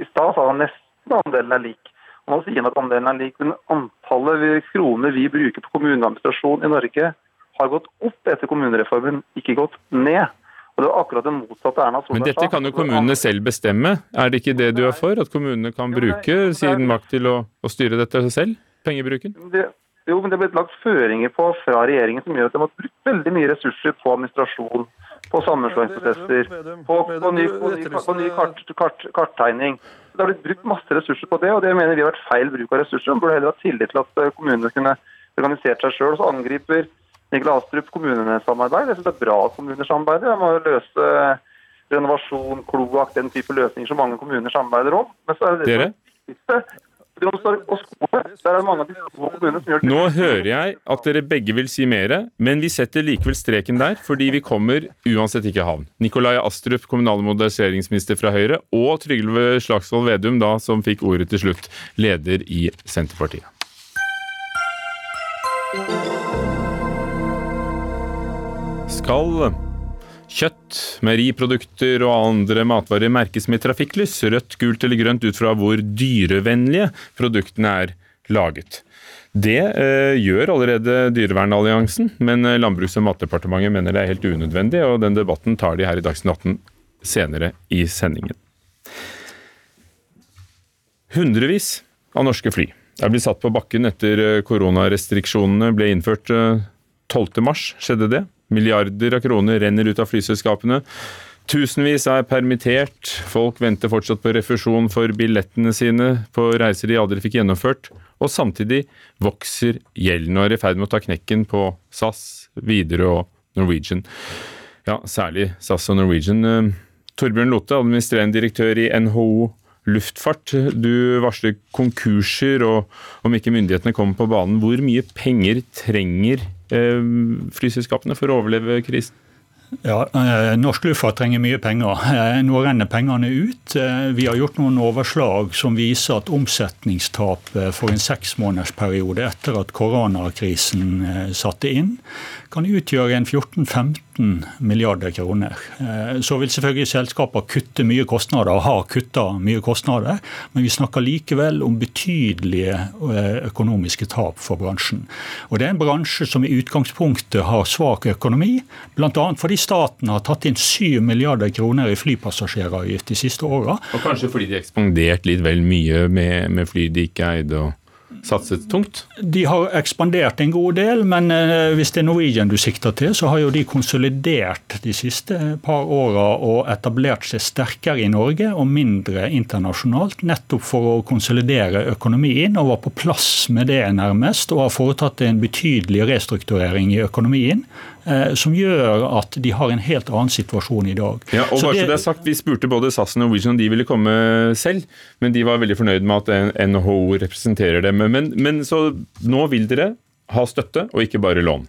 I stad sa han nesten andelen er lik. Nå sier han at andelen er lik, men antallet kroner vi bruker på kommuneadministrasjon i Norge, har gått opp etter kommunereformen, ikke gått ned. Og det var akkurat det motsatte Erna Solberg sa. Men dette kan jo kommunene selv bestemme, er det ikke det du er for? At kommunene kan bruke sin makt til å, å styre dette selv? Pengebruken? Det, jo, men det er blitt lagt føringer på fra regjeringen som gjør at de har brukt veldig mye ressurser på administrasjon, på sammenslåingsprosesser, på, på, ny, på, ny, på ny kart, kart, karttegning. Det har blitt brukt masse ressurser på det, og det mener vi har vært feil bruk av ressurser. Man burde heller ha tillit til at eh, kommunene kunne organisert seg sjøl. Så angriper Nikolai Astrup kommunesamarbeid. Jeg syns det er bra at kommuner samarbeider. Man må løse renovasjon, kloakk, den type løsninger som mange kommuner samarbeider om. Men så er det Dere? det viktigste nå hører jeg at dere begge vil si mer, men vi setter likevel streken der, fordi vi kommer uansett ikke havn. Nikolai Astrup, kommunal- og moderniseringsminister fra Høyre, og Trygve Slagsvold Vedum, da, som fikk ordet til slutt, leder i Senterpartiet. Skal kjøtt, meieriprodukter og andre matvarer merkes med trafikklys, rødt, gult eller grønt ut fra hvor dyrevennlige produktene er laget. Det eh, gjør allerede Dyrevernalliansen, men eh, Landbruks- og matdepartementet mener det er helt unødvendig, og den debatten tar de her i Dagsnytt 18 senere i sendingen. Hundrevis av norske fly er blitt satt på bakken etter eh, koronarestriksjonene ble innført 12. mars. Skjedde det? Milliarder av kroner renner ut av flyselskapene. Tusenvis er permittert, folk venter fortsatt på refusjon for billettene sine på reiser de aldri fikk gjennomført, og samtidig vokser gjelden og er i ferd med å ta knekken på SAS, Widerøe og Norwegian. Ja, særlig SAS og Norwegian. Eh, Torbjørn Lothe, administrerende direktør i NHO luftfart. Du varsler konkurser, og om ikke myndighetene kommer på banen, hvor mye penger trenger flyselskapene for å overleve krisen? Ja, eh, Norsk luftfart trenger mye penger. Eh, nå renner pengene ut. Vi har gjort noen overslag som viser at omsetningstapet for en seksmånedersperiode etter at koronakrisen satte inn, kan utgjøre en 14-15 milliarder kroner. Eh, så vil selvfølgelig selskaper kutte mye kostnader, og har kutta mye kostnader, men vi snakker likevel om betydelige eh, økonomiske tap for bransjen. Og Det er en bransje som i utgangspunktet har svak økonomi, bl.a. fordi staten har tatt inn 7 milliarder kroner i flypassasjeravgift de siste åra. Og kanskje fordi de har ekspandert litt vel mye med, med fly de ikke eide? og satset tungt? De har ekspandert en god del, men eh, hvis det er Norwegian du sikter til, så har jo de konsolidert de siste par åra og etablert seg sterkere i Norge og mindre internasjonalt, nettopp for å konsolidere økonomien, og var på plass med det nærmest, og har foretatt en betydelig restrukturering i økonomien. Eh, som gjør at de har en helt annen situasjon i dag. Ja, og bare så det er sagt, Vi spurte både SAS og Norwegian om de ville komme selv, men de var veldig fornøyd med at NHO representerer dem. Men, men så nå vil dere ha støtte, og ikke bare lån?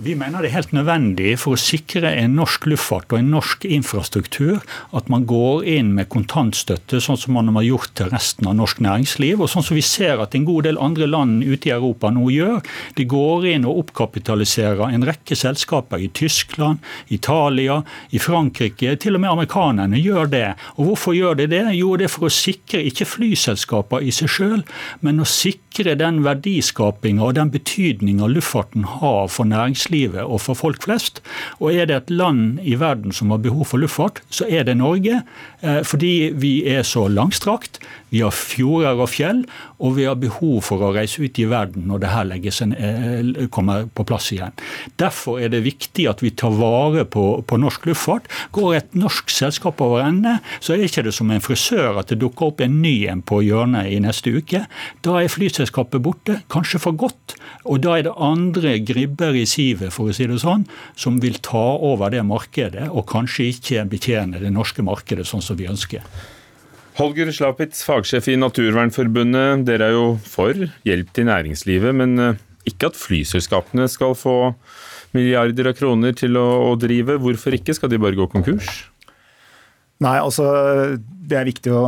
Vi mener det er helt nødvendig for å sikre en norsk luftfart og en norsk infrastruktur at man går inn med kontantstøtte, sånn som man har gjort til resten av norsk næringsliv. Og sånn som vi ser at en god del andre land ute i Europa nå gjør. De går inn og oppkapitaliserer en rekke selskaper i Tyskland, Italia, i Frankrike. Til og med amerikanerne gjør det. Og hvorfor gjør de det? Jo, det er for å sikre ikke flyselskaper i seg sjøl, men å sikre den verdiskapinga og den betydninga luftfarten har for næringslivet næringslivet og for folk flest. Og er det et land i verden som har behov for luftfart, så er det Norge. Eh, fordi vi er så langstrakt. Vi har fjorder og fjell, og vi har behov for å reise ut i verden når det her en, eh, kommer på plass igjen. Derfor er det viktig at vi tar vare på, på norsk luftfart. Går et norsk selskap over ende, så er det ikke det som en frisør at det dukker opp en ny en på hjørnet i neste uke. Da er flyselskapet borte, kanskje for godt. Og da er det andre gribber i sivet, for å si det sånn, som vil ta over det markedet, og kanskje ikke betjene det norske markedet sånn som vi ønsker. Holger Slapitz, fagsjef i Naturvernforbundet. Dere er jo for hjelp til næringslivet, men eh, ikke at flyselskapene skal få milliarder av kroner til å, å drive. Hvorfor ikke? Skal de bare gå konkurs? Nei, altså det er viktig å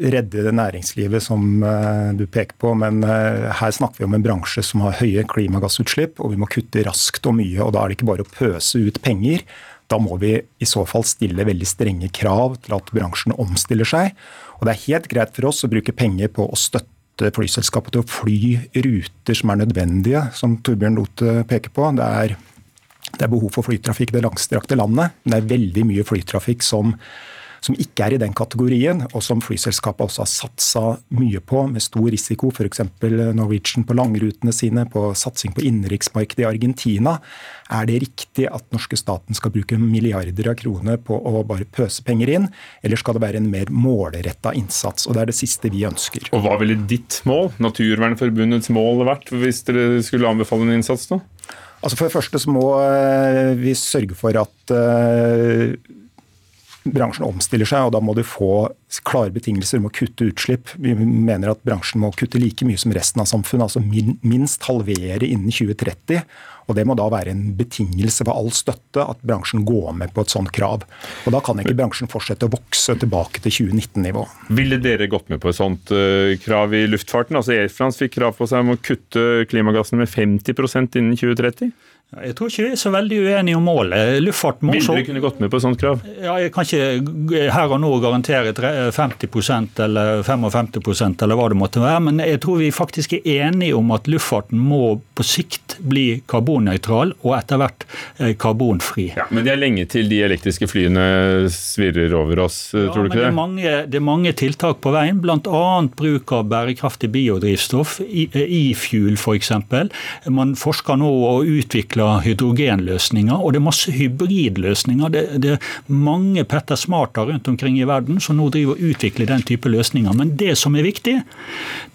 redde det næringslivet som uh, du peker på, men uh, her snakker vi om en bransje som har høye klimagassutslipp, og vi må kutte raskt og mye. og Da er det ikke bare å pøse ut penger. Da må vi i så fall stille veldig strenge krav til at bransjen omstiller seg. Og det er helt greit for oss å bruke penger på å støtte flyselskapet til å fly ruter som er nødvendige, som Torbjørn Lote peker på. Det er, det er behov for flytrafikk i det langstrakte landet, men det er veldig mye flytrafikk som som ikke er i den kategorien, og som flyselskapet også har satsa mye på, med stor risiko. F.eks. Norwegian på langrutene sine, på satsing på innenriksmarkedet i Argentina. Er det riktig at norske staten skal bruke milliarder av kroner på å bare pøse penger inn, eller skal det være en mer målretta innsats? Og Det er det siste vi ønsker. Og Hva ville ditt mål, Naturvernforbundets mål, vært hvis dere skulle anbefale en innsats? da? Altså For det første så må eh, vi sørge for at uh, bransjen omstiller seg, og da må du få klare betingelser om å kutte utslipp. Vi mener at bransjen må kutte like mye som resten av samfunnet, altså minst halvere innen 2030. Og Det må da være en betingelse for all støtte at bransjen går med på et sånt krav. Og Da kan ikke bransjen fortsette å vokse tilbake til 2019-nivå. Ville dere gått med på et sånt uh, krav i luftfarten? Altså Air France fikk krav på seg om å kutte klimagassene med 50% innen 2030? Jeg tror ikke vi er så veldig uenige om målet. Luftfarten må så... så du kunne gått med på et sånt krav? ja, Jeg kan ikke her og nå garantere 50% eller 55% eller hva det måtte være, men jeg tror vi faktisk er enige om at luftfarten må på sikt bli karbonnøytral og etter hvert eh, karbonfri. Ja, Men det er lenge til de elektriske flyene svirrer over oss, Ja, tror du ikke det Det er, mange, det er mange tiltak på veien, bl.a. bruk av bærekraftig biodrivstoff, e-fuel f.eks. Man forsker nå og utvikler hydrogenløsninger, og det er masse hybridløsninger. Det, det er mange Petter Smarter rundt omkring i verden som nå driver og utvikler den type løsninger. Men det som er viktig,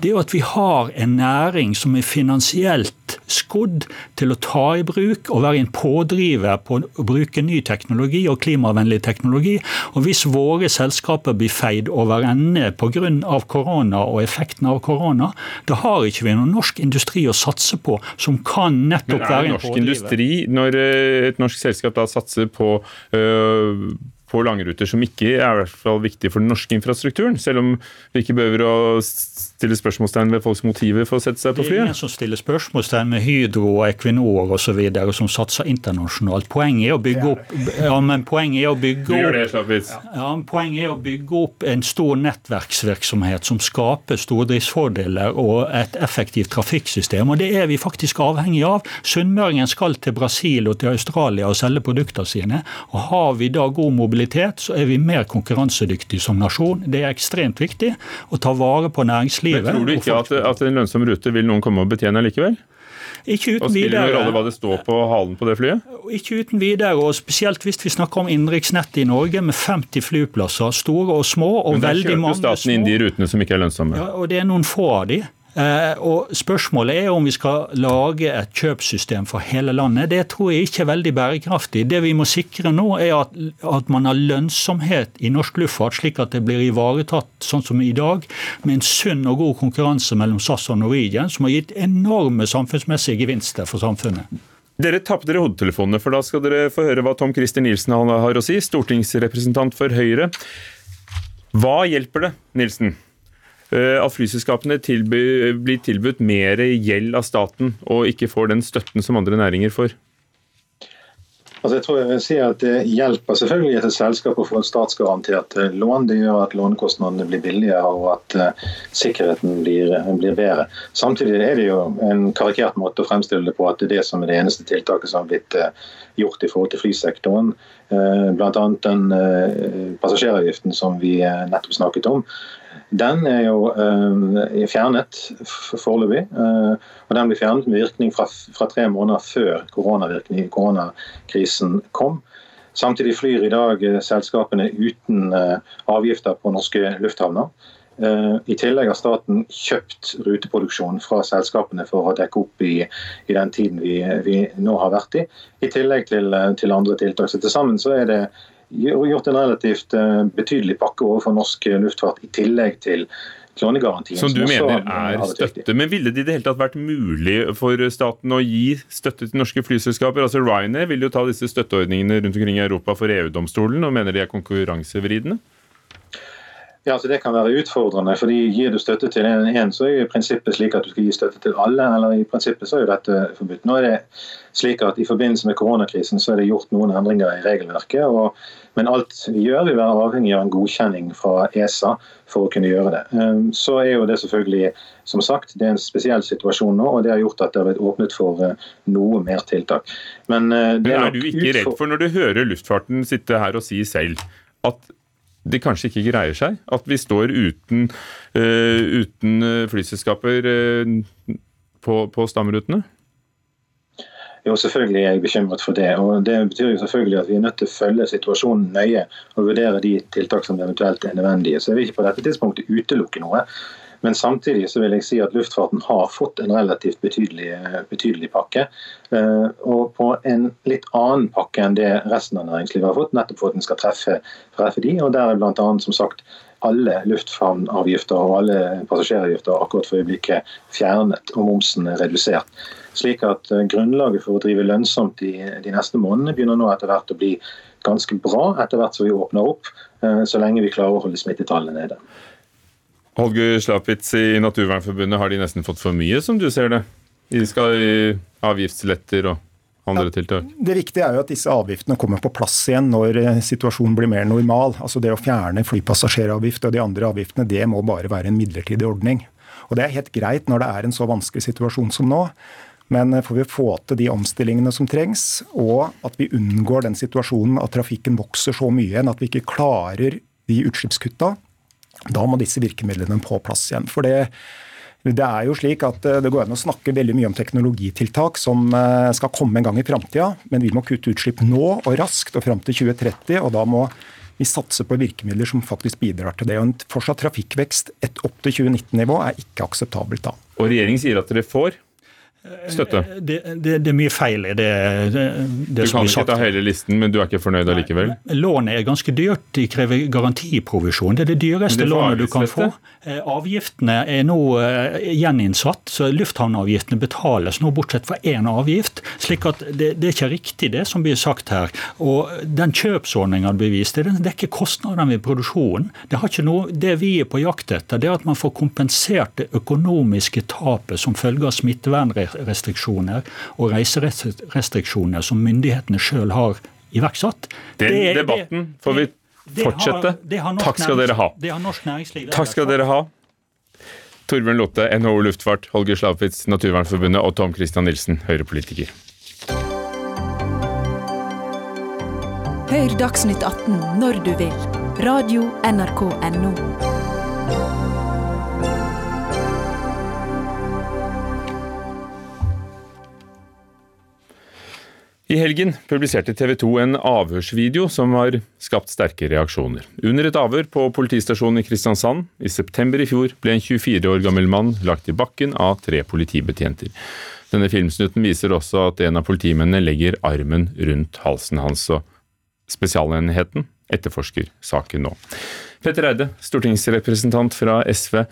det er at vi har en næring som er finansielt skodd til å ta i bruk og være en pådriver på å bruke ny teknologi og klimavennlig teknologi. Og hvis våre selskaper blir feid over ende pga. korona og effekten av korona, da har ikke vi noen norsk industri å satse på som kan nettopp Men er være det en norsk industri når eh, et norsk selskap da satser på øh, på langruter som ikke er i hvert fall viktig for den norske infrastrukturen, selv om vi ikke behøver å stille spørsmålstegn ved folks motiver for å sette seg på flyet. Det er ingen som stiller spørsmålstegn med Hydro og Equinor osv. som satser internasjonalt. Poenget er å bygge opp ja, men poenget er å bygge opp. Ja, men Poenget er å bygge opp en stor nettverksvirksomhet som skaper stordriftsfordeler og et effektivt trafikksystem. og Det er vi faktisk avhengig av. Sunnmøringen skal til Brasil og til Australia og selge produktene sine. og Har vi da god mobilitet, så er vi mer konkurransedyktige som nasjon. Det er ekstremt viktig å ta vare på næringslivet. Men tror du ikke at, at en lønnsom rute vil noen komme og betjene likevel? Ikke Og uten spiller det noen videre. rolle hva det står på halen på det flyet? Ikke uten videre, og spesielt hvis vi snakker om innenriksnettet i Norge med 50 flyplasser, store og små, og Men der veldig kjøper jo mange staten inn de rutene som ikke er lønnsomme. Ja, og det er noen få av de. Eh, og Spørsmålet er om vi skal lage et kjøpsystem for hele landet. Det tror jeg ikke er veldig bærekraftig. Det vi må sikre nå, er at, at man har lønnsomhet i norsk luftfart, slik at det blir ivaretatt sånn som i dag, med en sunn og god konkurranse mellom SAS og Norwegian, som har gitt enorme samfunnsmessige gevinster for samfunnet. Dere tapte dere hodetelefonene, for da skal dere få høre hva Tom Christer Nilsen har å si, stortingsrepresentant for Høyre. Hva hjelper det, Nilsen, at flyselskapene tilby, blir tilbudt mer gjeld av staten og ikke får den støtten som andre næringer får? Altså jeg tror jeg vil si at Det hjelper selvfølgelig et selskap å få et statsgarantert eh, lån. Det gjør at lånekostnadene blir billigere og at uh, sikkerheten blir, blir, bedre. Samtidig er det jo en karikert måte å fremstille det på at det er det som er det eneste tiltaket som har blitt gjort i forhold til flysektoren. Bl.a. den passasjeravgiften som vi nettopp snakket om. Den er jo er fjernet foreløpig. Uh, og den blir fjernet med virkning fra, fra tre måneder før koronakrisen kom. Samtidig flyr i dag uh, selskapene uten avgifter på norske lufthavner. I tillegg har staten kjøpt ruteproduksjon fra selskapene for å dekke opp i, i den tiden vi, vi, nå har vært i, i tillegg til, til andre tiltak. Så Til sammen så er det gjort en relativt betydelig pakke overfor norsk luftfart, i tillegg til lånegarantien. Som du som mener er støtte. Men ville det i det hele tatt vært mulig for staten å gi støtte til norske flyselskaper? Altså Ryanair vil jo ta disse støtteordningene rundt omkring i Europa for EU-domstolen og mener de er konkurransevridende? Ja, altså Det kan være utfordrende. fordi Gir du støtte til en, en, så er jo i prinsippet slik at du skal gi støtte til alle. eller i prinsippet så er jo dette forbudt. Nå er det slik at I forbindelse med koronakrisen så er det gjort noen endringer i regelverket. Og, men alt vi gjør vil være avhengig av en godkjenning fra ESA for å kunne gjøre det. Um, Så er jo det selvfølgelig, som sagt, det er en spesiell situasjon nå, og det har gjort at det har blitt åpnet for uh, noe mer tiltak. Men, uh, det Men er nok du ikke redd for, når du hører luftfarten sitte her og si selv, at det kanskje ikke greier seg? At vi står uten, uh, uten eh, flyselskaper uh, på, på stamrutene? Jo, selvfølgelig er jeg bekymret for det. og Det betyr jo selvfølgelig at vi er nødt til å følge situasjonen nøye og vurdere de tiltak som eventuelt er nødvendige. Så jeg vil ikke på dette tidspunktet utelukke noe. Men samtidig så vil jeg si at luftfarten har fått en relativt betydelig, betydelig pakke. eh, Og på en litt annen pakke enn det resten av næringslivet har fått, nettopp for at den skal treffe, treffe de. Og der er bl.a. som sagt alle lufthavnavgifter og alle passasjeravgifter akkurat for øyeblikket fjernet og momsen er redusert. Slik at eh, grunnlaget for å drive lønnsomt de, de neste månedene begynner nå etter hvert å bli ganske bra, etter hvert som vi åpner opp, eh, så lenge vi klarer å holde smittetallene nede. Holger Slapitz i Naturvernforbundet, har de nesten fått for mye, som du ser det? De skal i avgiftsletter og andre tiltak? Det viktige er jo at disse avgiftene kommer på plass igjen når eh, situasjonen blir mer normal. Altså Det å fjerne flypassasjeravgift og de andre avgiftene, det må bare være en midlertidig ordning. Og Det er helt greit når det er en så vanskelig situasjon som nå. Men får vi få til de omstillingene som trengs, og at vi unngår den situasjonen at trafikken vokser så mye igjen at vi ikke klarer de utslippskutta, da må disse virkemidlene på plass igjen. For det, det er jo slik at eh, det går an å snakke veldig mye om teknologitiltak som eh, skal komme en gang i framtida, men vi må kutte utslipp nå og raskt og fram til 2030. og da må vi satser på virkemidler som faktisk bidrar til det. Og En fortsatt trafikkvekst et opp til 2019-nivå er ikke akseptabelt da. Og regjeringen sier at dere får støtte? Det, det, det, er mye feil i det, det, det Du kan ikke ta hele listen, men du er ikke fornøyd allikevel? Lånet er ganske dyrt. De krever garantiprovisjon. Det er det dyreste lånet du kan få. Eh, avgiftene er nå eh, gjeninnsatt, så lufthavnavgiftene betales nå bortsett fra én avgift. slik at det, det, er ikke riktig det som blir sagt her. Og Den kjøpsordninga det beviste, den dekker kostnadene ved produksjonen. Det, har ikke noe, det vi er på jakt etter, det er at man får kompensert det økonomiske tapet som følge av smittevernregler restriksjoner og reiserestriksjoner som myndighetene sjøl har iverksatt. Den det, debatten får vi fortsette. Det har, det har Takk skal dere ha. Det har norsk næringsliv. Takk skal dere ha. Torbjørn Lotte, NHO Luftfart, Holger Slavitz, Naturvernforbundet og Tom Christian Nilsen, Høyre-politiker. Hør Dagsnytt 18 når du vil. Radio NRK Radio.nrk.no. I helgen publiserte TV 2 en avhørsvideo som har skapt sterke reaksjoner. Under et avhør på politistasjonen i Kristiansand i september i fjor ble en 24 år gammel mann lagt i bakken av tre politibetjenter. Denne filmsnutten viser også at en av politimennene legger armen rundt halsen hans, og Spesialenheten etterforsker saken nå. Petter Eide, stortingsrepresentant fra SV.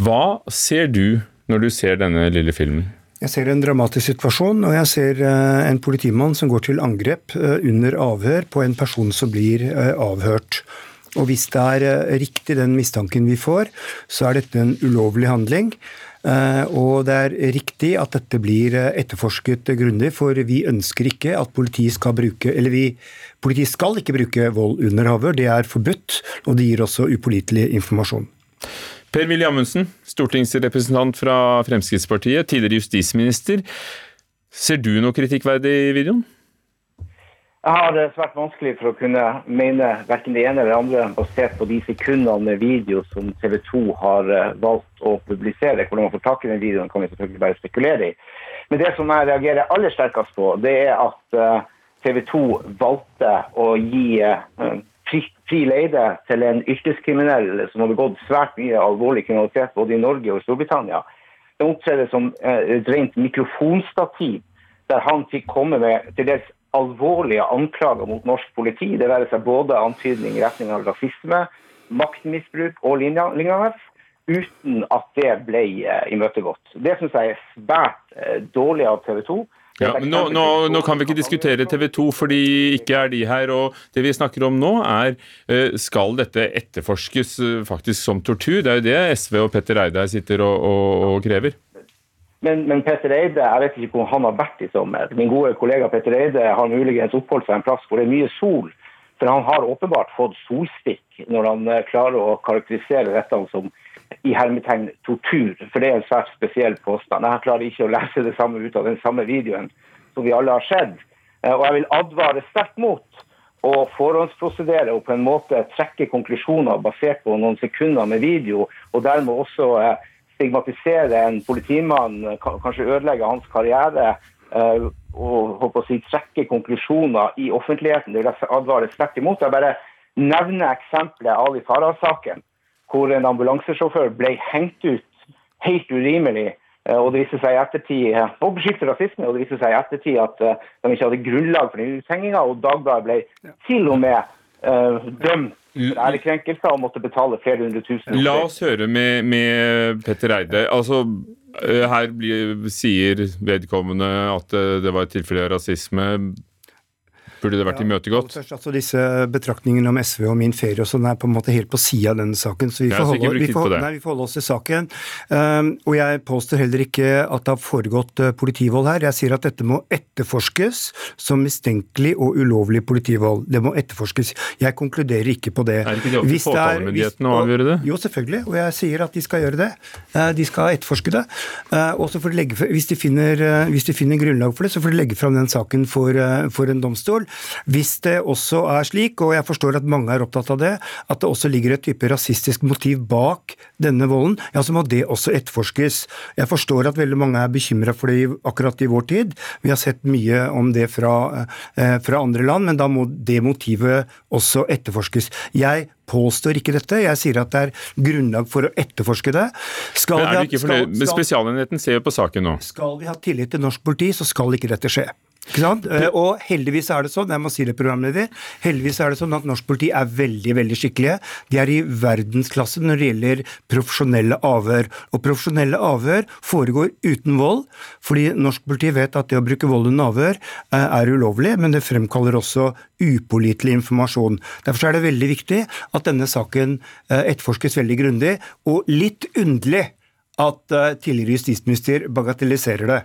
Hva ser du når du ser denne lille filmen? Jeg ser en dramatisk situasjon, og jeg ser eh, en politimann som går til angrep eh, under avhør på en person som blir eh, avhørt. Og Hvis det er riktig den mistanken vi får, så er dette en ulovlig handling. Og det er riktig at dette blir etterforsket grundig, for vi ønsker ikke at politiet skal bruke Eller vi, politiet skal ikke bruke vold under avhør, det er forbudt, og det gir også upålitelig informasjon. Per-Willy Amundsen, stortingsrepresentant fra Fremskrittspartiet, tidligere justisminister. Ser du noe kritikkverdig i videoen? Jeg har det svært vanskelig for å kunne mene verken det ene eller det andre basert på de sekundene med video som TV 2 har eh, valgt å publisere. Hvordan man får tak i den videoen, kan vi selvfølgelig bare spekulere i. Men det som jeg reagerer aller sterkest på, det er at eh, TV 2 valgte å gi eh, fri leide til en yrkeskriminell som har begått svært mye alvorlig kriminalitet både i Norge og Storbritannia. Det opptrer som eh, et rent mikrofonstativ, der han fikk komme med til dels alvorlige anklager mot norsk politi. Det være seg både antydning i retning av rasisme, maktmisbruk og lignende, uten at det ble eh, imøtegått. Det syns jeg er svært eh, dårlig av TV 2. Ja, men nå, nå, nå, kan vi ikke diskutere TV 2 fordi ikke er de her. og Det vi snakker om nå er eh, skal dette etterforskes eh, faktisk som tortur. Det er jo det SV og Petter Eide her sitter og, og, og krever. Men, men, Petter Eide, jeg vet ikke hvor han har vært i sommer. Min gode kollega Petter Eide har muligens oppholdt seg en plass hvor det er mye sol. For han har åpenbart fått solstikk når han eh, klarer å karakterisere dette som i hermetegn tortur, for det er en svært spesiell påstand. Jeg klarer ikke å lese det samme ut av den samme videoen som vi alle har sett. Eh, og jeg vil advare sterkt mot å forhåndsprosedere og på en måte trekke konklusjoner basert på noen sekunder med video, og dermed også eh, stigmatisere en politimann, kanskje ødelegge hans karriere eh, og håper å si, trekke konklusjoner i offentligheten. Det vil jeg advare sterkt imot. Jeg bare nevner eksempelet Ali Farah-saken hvor en ambulansesjåfør ble hengt ut helt urimelig. Eh, og det viste seg i ettertid, og beskyldte rasisme, og det viste seg i ettertid at eh, de ikke hadde grunnlag for den uthenginga, og Dagbladet ble til og med uh, dømt for ærekrenkelser og måtte betale flere hundre tusen. La oss høre med, med Petter Eide. Altså, her blir, sier vedkommende at det var et tilfelle av rasisme. Burde det vært imøtegått? Først, altså Disse betraktningene om SV og min ferie og sånn er på en måte helt på sida av denne saken. Så vi får, holde, vi, får, nei, vi får holde oss til saken. Um, og jeg påstår heller ikke at det har foregått uh, politivold her. Jeg sier at dette må etterforskes som mistenkelig og ulovlig politivold. Det må etterforskes. Jeg konkluderer ikke på det. Er det ikke det opp til påtalemyndigheten å avgjøre det? Jo, selvfølgelig. Og jeg sier at de skal gjøre det. Uh, De skal etterforske det. Uh, Og så får de legge, hvis, de finner, hvis de finner grunnlag for det, så får de legge fram den saken for, for en domstol. Hvis det også er slik, og jeg forstår at mange er opptatt av det, at det også ligger et type rasistisk motiv bak denne volden, ja, så må det også etterforskes. Jeg forstår at veldig mange er bekymra for det akkurat i vår tid. Vi har sett mye om det fra, eh, fra andre land, men da må det motivet også etterforskes. Jeg påstår ikke dette, jeg sier at det er grunnlag for å etterforske det. Skal Men er du ikke fornøyd? Spesialenheten ser jo på saken nå. skal vi ha tillit til norsk politi, så skal ikke dette skje. Ikke sant? Eh, Og heldigvis er det sånn, jeg må si det, programleder, heldigvis er det sånn at norsk politi er veldig, veldig skikkelige. De er i verdensklasse når det gjelder profesjonelle avhør. Og profesjonelle avhør foregår uten vold, fordi norsk politi vet at det å bruke vold under avhør eh, er ulovlig, men det fremkaller også upålitelig informasjon. Derfor er det veldig viktig at denne saken eh, etterforskes veldig grundig, og litt underlig at tidligere justisminister bagatelliserer det.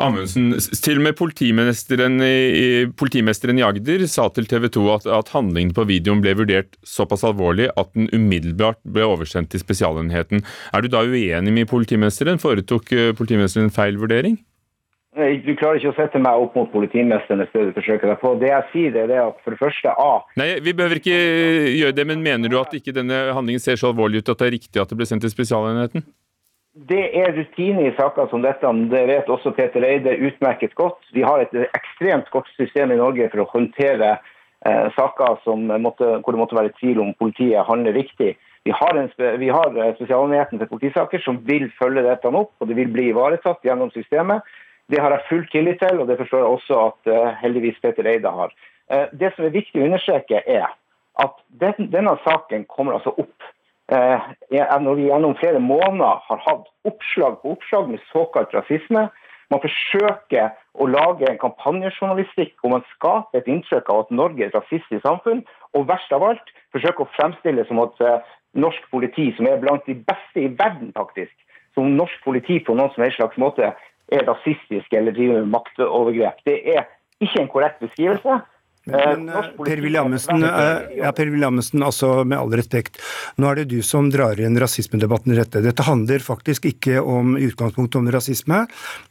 Amundsen, til og med politimesteren i, politimesteren i Agder sa til TV 2 at, at handlingen på videoen ble vurdert såpass alvorlig at den umiddelbart ble oversendt til Spesialenheten. Er du da uenig med politimesteren? Foretok eh, politimesteren en feil vurdering? Du klarer ikke å sette meg opp mot politimesteren hvis du forsøker deg på. Det jeg sier, det er at for det første, A. Nei, Vi behøver ikke gjøre det, men mener du at ikke denne handlingen ser så alvorlig ut at det er riktig at det ble sendt til Spesialenheten? Det er rutine i saker som dette. Det vet også Peter Eide utmerket godt. Vi har et ekstremt godt system i Norge for å håndtere eh, saker måtte, hvor det måtte være tvil om politiet handler riktig. Vi har, en, vi har eh, Spesialenheten for politisaker som vil følge dette opp, og det vil bli ivaretatt gjennom systemet. Det har jeg full tillit til, og det forstår jeg også at eh, heldigvis Peter Eide har. Eh, det som er viktig å understreke, er at den, denne saken kommer altså opp når vi gjennom flere måneder har hatt oppslag på oppslag med såkalt rasisme. Man forsøker å lage en kampanjejournalistikk hvor man skaper et inntrykk av at Norge er et rasistisk samfunn, og verst av alt forsøker å fremstille som at eh, norsk politi, som er blant de beste i verden faktisk, som norsk politi på noen som helst slags måte er rasistisk eller driver med maktovergrep. Det er ikke en korrekt beskrivelse. Men, men per Williamsen, eh, ja, per Amundsen, altså med all respekt. Nå er det du som drar inn rasismedebatten i dette. Dette handler faktisk ikke om i utgangspunktet om rasisme.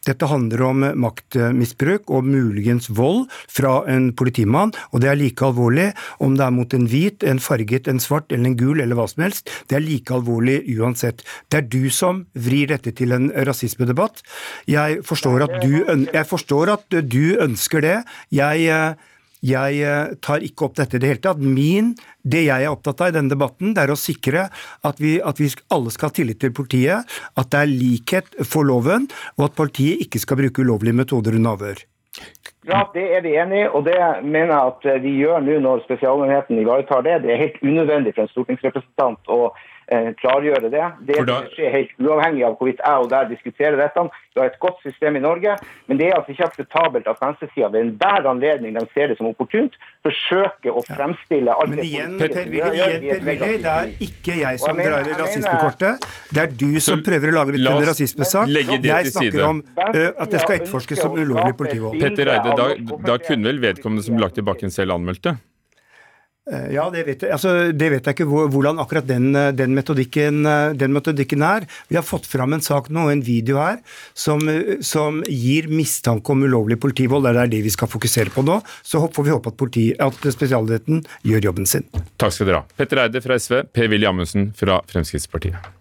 Dette handler om maktmisbruk og muligens vold fra en politimann. Og det er like alvorlig om det er mot en hvit, en farget, en svart eller en gul eller hva som helst. Det er like alvorlig uansett. Det er du som vrir dette til en rasismedebatt. Jeg forstår at du, jeg forstår at du ønsker det. Jeg eh, jeg eh, tar ikke opp dette i det hele tatt. Min, det jeg er opptatt av i denne debatten, det er å sikre at vi, at vi alle skal ha tillit til politiet, at det er likhet for loven, og at politiet ikke skal bruke ulovlige metoder under avhør. Ja, det er vi enig i, og det mener jeg at eh, vi gjør nå når Spesialenheten ivaretar det. Det er helt unødvendig for en stortingsrepresentant å klargjøre det. Det skjer helt uavhengig av hvorvidt jeg og der diskuterer dette. Vi har et godt system i Norge, men det er altså ikke akseptabelt at venstresida ved enhver anledning de ser det som opportunt, forsøker å fremstille alt Men igjen, Per Willy, det er ikke jeg som mener- drar i rasismekortet. Det er du som prøver å lage litt en rasismesak. Jeg snakker om ø, at det skal etterforskes som ulovlig politivold. Petter Eide, da, da kunne vel vedkommende som lagt i bakken selv anmeldt det? Eh, Ja, det vet jeg, altså, det vet jeg ikke hvor, hvordan akkurat den, eh, den, metodikken, eh, den metodikken er. Vi har fått fram en sak nå, en video her, som, som gir mistanke om ulovlig politivold. Det er det vi skal fokusere på nå. Så får vi håpe at, politi, at Spesialenheten gjør jobben sin. Takk skal dere ha. Petter Eide fra SV, Per-Willy Amundsen fra Fremskrittspartiet.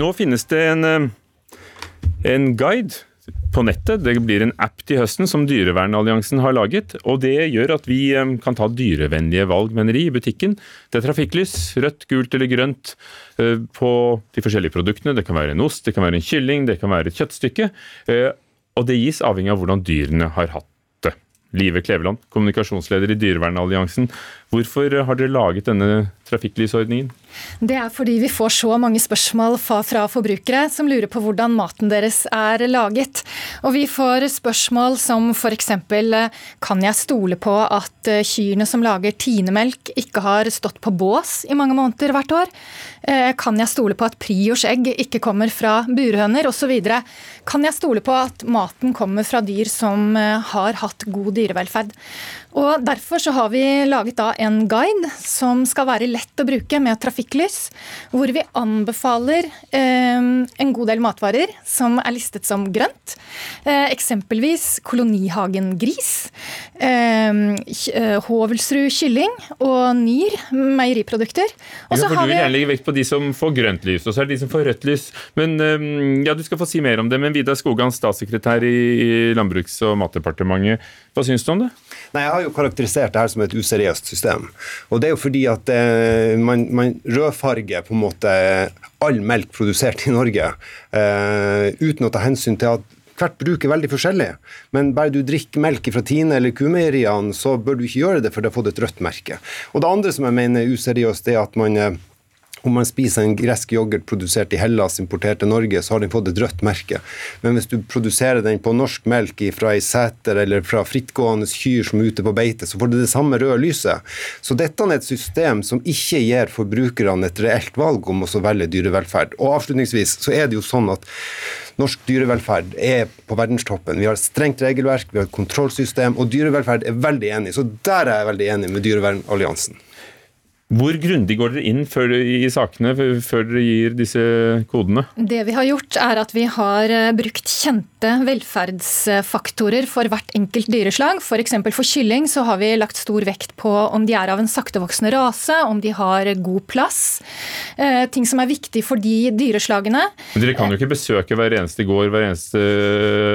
Nå finnes det en, en guide på nettet. Det blir en app til høsten som Dyrevernalliansen har laget. og Det gjør at vi eh, kan ta dyrevennlige valg mener i butikken. Det er trafikklys, rødt, gult eller grønt eh, på de forskjellige produktene. Det kan være en ost, det kan være en kylling, det kan være et kjøttstykke. eh, Og det gis avhengig av hvordan dyrene har hatt det. Live Kleveland, kommunikasjonsleder i Dyrevernalliansen. Hvorfor har dere laget denne trafikklysordningen? Det er fordi vi får så mange spørsmål fra forbrukere som lurer på hvordan maten deres er laget. Og vi får spørsmål som f.eks.: Kan jeg stole på at eh, kyrne som lager tinemelk ikke har stått på bås i mange måneder hvert år? Eh, kan jeg stole på at Priors egg ikke kommer fra burhøner osv.? Kan jeg stole på at maten kommer fra dyr som eh, har hatt god dyrevelferd? Og Derfor så har vi laget da en guide som skal være lett å bruke med trafikklys, hvor vi anbefaler eh, en god del matvarer som er listet som grønt. Eh, eksempelvis Kolonihagen gris, eh, eh Hovelsrud kylling og Nyr meieriprodukter. Og ja, for du vil gjerne legge vekt på de som får grønt lys, og så er det de som får rødt lys. Men eh, ja, Du skal få si mer om det, men Vidar Skogan, statssekretær i Landbruks- og matdepartementet, hva syns du om det? Nei, Jeg har jo karakterisert det her som et useriøst system. Og Det er jo fordi at eh, man, man, rødfarger på en måte all melk produsert i Norge eh, uten å ta hensyn til at hvert bruk er veldig forskjellig. Men bare du drikker melk fra Tine eller Kumeieriene, så bør du ikke gjøre det, for det har fått et rødt merke. Og Det andre som jeg mener er useriøst, er at man eh, om man spiser en gresk yoghurt produsert i Hellas, importert til Norge, så har den fått et rødt merke. Men hvis du produserer den på norsk melk fra ei seter eller fra frittgående kyr som er ute på beite, så får du det samme røde lyset. Så dette er et system som ikke gir forbrukerne et reelt valg om å velge dyrevelferd. Og avslutningsvis så er det jo sånn at norsk dyrevelferd er på verdenstoppen. Vi har et strengt regelverk, vi har et kontrollsystem, og dyrevelferd er veldig enig. Så der er jeg veldig enig med Dyrevernalliansen. Hvor grundig går dere inn før, i sakene før dere gir disse kodene? Det vi har gjort, er at vi har eh, brukt kjente velferdsfaktorer for hvert enkelt dyreslag. F.eks. For, for kylling så har vi lagt stor vekt på om de er av en saktevoksende rase, om de har god plass. Eh, ting som er viktig for de dyreslagene. Men Dere kan jo ikke besøke hver eneste gård, hver eneste,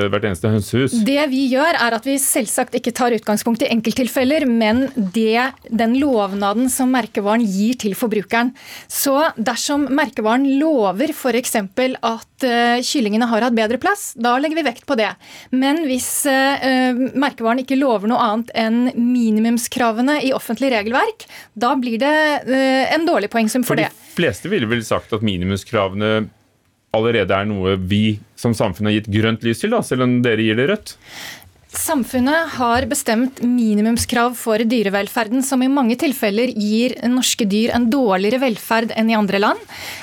hvert eneste hønsehus? Det vi gjør, er at vi selvsagt ikke tar utgangspunkt i enkelttilfeller, men det, den lovnaden som merker merkevaren gir til forbrukeren. Så dersom merkevaren lover f.eks. at uh, kyllingene har hatt bedre plass, da legger vi vekt på det. Men hvis uh, merkevaren ikke lover noe annet enn minimumskravene i offentlig regelverk, da blir det en dårlig poengsum for, for det. De fleste ville vel sagt at minimumskravene allerede er noe vi som samfunn har gitt grønt lys til, da, selv om dere gir det rødt? Samfunnet har bestemt minimumskrav for dyrevelferden, som i mange tilfeller gir norske dyr en dårligere velferd enn i andre land.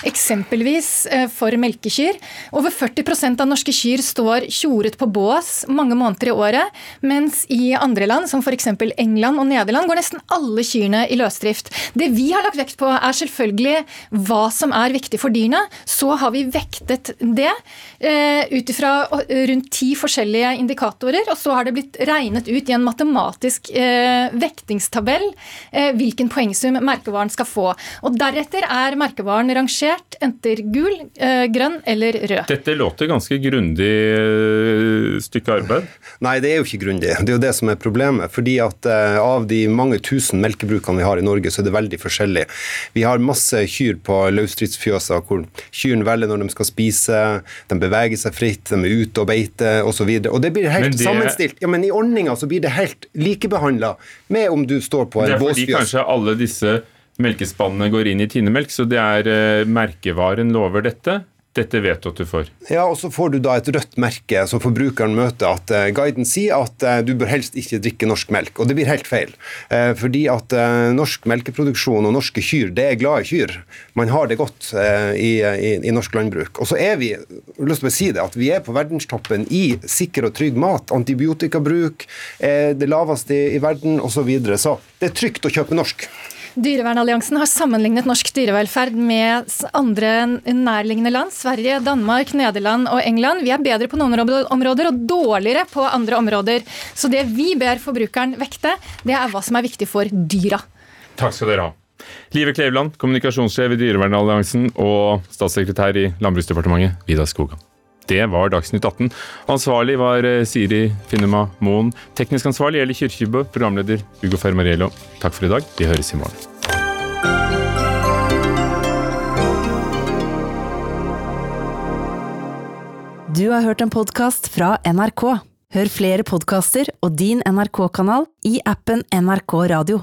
Eksempelvis eh, for melkekyr. Over 40% av norske kyr står tjoret på bås mange måneder i året, mens i andre land, som f.eks. England og Nederland, går nesten alle kyrne i løsdrift. Det vi har lagt vekt på, er selvfølgelig hva som er viktig for dyrene. Så har vi vektet det eh, ut ifra rundt ti forskjellige indikatorer. og så har har det blitt regnet ut i en matematisk eh, vektingstabell eh, hvilken poengsum merkevaren skal få. Og Deretter er merkevaren rangert enter gul, eh, grønn eller rød. Dette låter ganske grundig eh, stykke arbeid? Nei, det er jo ikke grundig. Det er jo det som er problemet. fordi at eh, Av de mange tusen melkebrukene vi har i Norge, så er det veldig forskjellig. Vi har masse kyr på løsdriftsfjøser hvor kyrne velger når de skal spise, de beveger seg fritt, de er ute og beiter osv. Og, så og det blir helt sammenstilt helt, ja, men I ordninga så blir det helt likebehandla med om du står på en båsfjøs. Det er fordi kanskje alle disse melkespannene går inn i tinemelk, så det er eh, merkevaren lover dette. Dette vet du at du får. Ja, og så får du da et rødt merke som forbrukeren møter. At uh, guiden sier at uh, du bør helst ikke drikke norsk melk. Og det blir helt feil. Uh, fordi at norsk melkeproduksjon og norske kyr, det er glade kyr. Man har det godt i, i, i, norsk landbruk. Og så er vi jeg har lyst til å si det, at vi er på verdenstoppen i sikker og trygg mat. Antibiotikabruk er det laveste i, i verden osv. Så, videre. så det er trygt å kjøpe norsk. Dyrevernalliansen har sammenlignet norsk dyrevelferd med andre nærliggende land. Sverige, Danmark, Nederland og England. Vi er bedre på noen områder og dårligere på andre områder. Så det vi ber forbrukeren vekte, det er hva som er viktig for dyra. Takk skal dere ha. Live Kleveland, kommunikasjonssjef i Dyrevernalliansen og statssekretær i Landbruksdepartementet, Vidar Skogan. Det var Dagsnytt 18. Ansvarlig var eh, Siri Finnema Moen. Teknisk ansvarlig Eli Kyrkjebø. Programleder Hugo Fermariello. Takk for i dag. Vi høres i morgen. Du har hørt en podkast fra NRK. Hør flere podkaster og din NRK-kanal i appen NRK Radio.